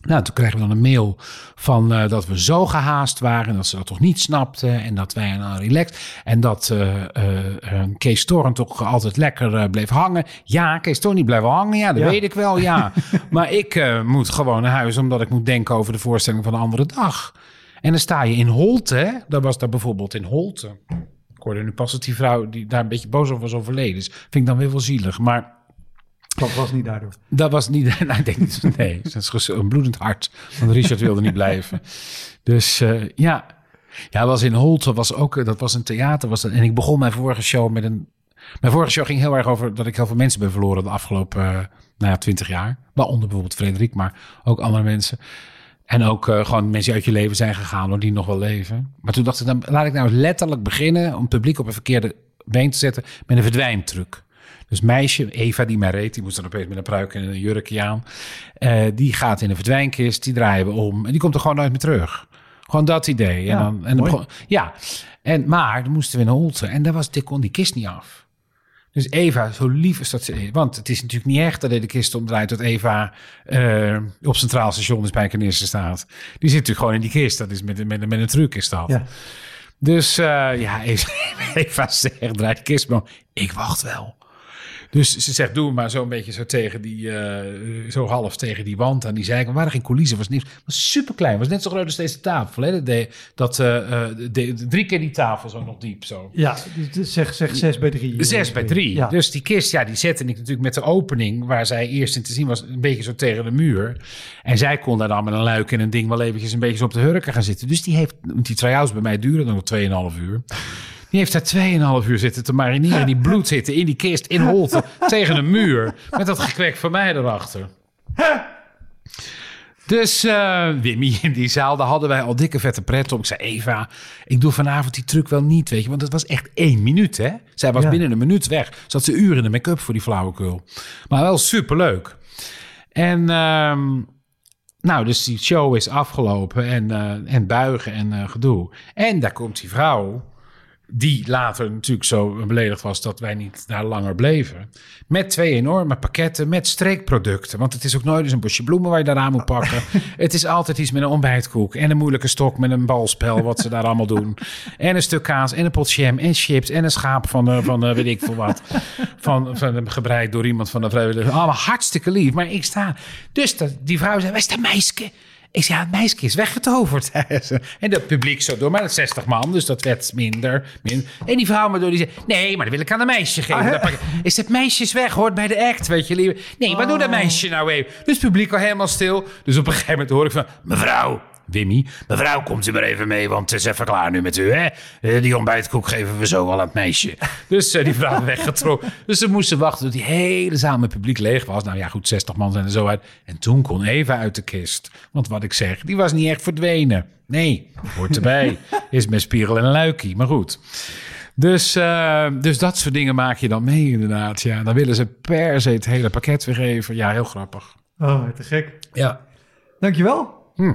Nou, toen kregen we dan een mail van eh, dat we zo gehaast waren... en dat ze dat toch niet snapten en dat wij dan relaxed... en dat eh, eh, Kees Torren toch altijd lekker bleef hangen. Ja, Kees Torren niet blijven hangen, ja, dat Ja. weet ik wel, ja. [laughs] maar ik moet gewoon naar huis omdat ik moet denken over de voorstelling van de andere dag. En dan sta je in Holte, dat was daar bijvoorbeeld in Holte. Ik hoorde nu pas dat die vrouw die daar een beetje boos over was overleden is. Vind ik dan weer wel zielig, maar... Dat was niet daardoor. Dat was niet. [laughs] Nou, denk. Nee, dat is een bloedend hart. Want Richard wilde niet blijven. Dus eh, ja. Ja, was in Holte. Was ook, eh, dat was een theater. Was en ik begon mijn vorige show met een. Mijn vorige show ging heel erg over dat ik heel veel mensen ben verloren de afgelopen eh, nou ja, twintig jaar. Waaronder bijvoorbeeld Frederik, maar ook andere mensen. En ook gewoon mensen die uit je leven zijn gegaan, hoor, die nog wel leven. Maar toen dacht ik, dan laat ik nou letterlijk beginnen om publiek op een verkeerde been te zetten met een verdwijntruc. Dus meisje, Eva, die mij reed, die moest dan opeens met een pruik en een jurkje aan. Eh, die gaat in een verdwijnkist, die draaien we om en die komt er gewoon nooit meer terug. Gewoon dat idee. Ja, en dan, en dan ja, en, maar dan moesten we in Holte en daar was, die kon die kist niet af. Dus Eva, zo lief is dat ze is. Want het is natuurlijk niet echt dat de kist omdraait... dat Eva eh, op Centraal Station in Spijkenisse staat. Die zit natuurlijk gewoon in die kist. Dat is met, een- met, met een truc is dat. Ja. Dus eh, ja, Eva, [laughs] Eva zegt, draai de kist maar. Ik wacht wel. Dus ze zegt, doe maar zo'n beetje zo tegen die, uh, zo half tegen die wand aan die zijkant. Waren geen coulissen, was niks. Het was super klein, was net zo groot als deze tafel. Hè? De, dat, uh, de, drie keer die tafel zo nog diep zo. Ja, zeg, zeg zes bij drie. Zes bij drie. Ja. Dus die kist, ja, die zette ik natuurlijk met de opening, waar zij eerst in te zien was, een beetje zo tegen de muur. En zij kon daar dan met een luik en een ding wel eventjes een beetje op de hurken gaan zitten. Dus die heeft, die try-outs bij mij duren nog 2,5 uur. Die heeft daar 2,5 uur zitten te marineren. Die bloed zitten in die kist, in Holte, [laughs] tegen een muur. Met dat gekwek van mij erachter. Dus uh, Wimmy in die zaal, daar hadden wij al dikke vette pret op. Ik zei, Eva, ik doe vanavond die truc wel niet, weet je. Want het was echt één minuut, hè. Zij was binnen een minuut weg. Zat ze uren in de make-up voor die flauwekul. Maar wel superleuk. En... Uh, nou, dus die show is afgelopen en, uh, en buigen en uh, gedoe. En daar komt die vrouw die later natuurlijk zo beledigd was dat wij niet daar langer bleven. Met twee enorme pakketten met streekproducten. Want het is ook nooit eens een bosje bloemen waar je daaraan moet pakken. [laughs] het is altijd iets met een ontbijtkoek en een moeilijke stok met een balspel, wat ze daar allemaal doen. En een stuk kaas en een pot jam en chips en een schaap van, uh, van uh, weet ik veel wat. Van, van, gebreid door iemand van de vrijwilligers. Allemaal hartstikke lief. Maar ik sta... Dus dat, die vrouw zei, is dat meisje? Ik zei, ja, het meisje is weggetoverd. [laughs] en dat publiek zo door, maar dat 60 man, dus dat werd minder, minder. En die vrouw me door, die zei, nee, maar dat wil ik aan een meisje geven. Ah, is dat meisje is weg, hoort bij de act, weet je. Nee, maar doe dat oh. meisje nou even. Dus het publiek al helemaal stil. Dus op een gegeven moment hoor ik van, mevrouw, Wimmy. Mevrouw, komt u maar even mee, want het is even klaar nu met u. Hè? Eh, die ontbijtkoek geven we zo al aan het meisje. [laughs] Dus uh, die vrouw weggetrokken. Dus ze moesten wachten tot die hele zaal met publiek leeg was. Nou ja, goed, 60 man zijn er zo uit. En toen kon Eva uit de kist. Want wat ik zeg, die was niet echt verdwenen. Nee, hoort erbij. [laughs] Is met spiegel en een luikie, maar goed. Dus, uh, dus dat soort dingen maak je dan mee inderdaad. Ja, dan willen ze per se het hele pakket weer geven. Ja, heel grappig. Oh, te gek. Ja. Dankjewel. Hm.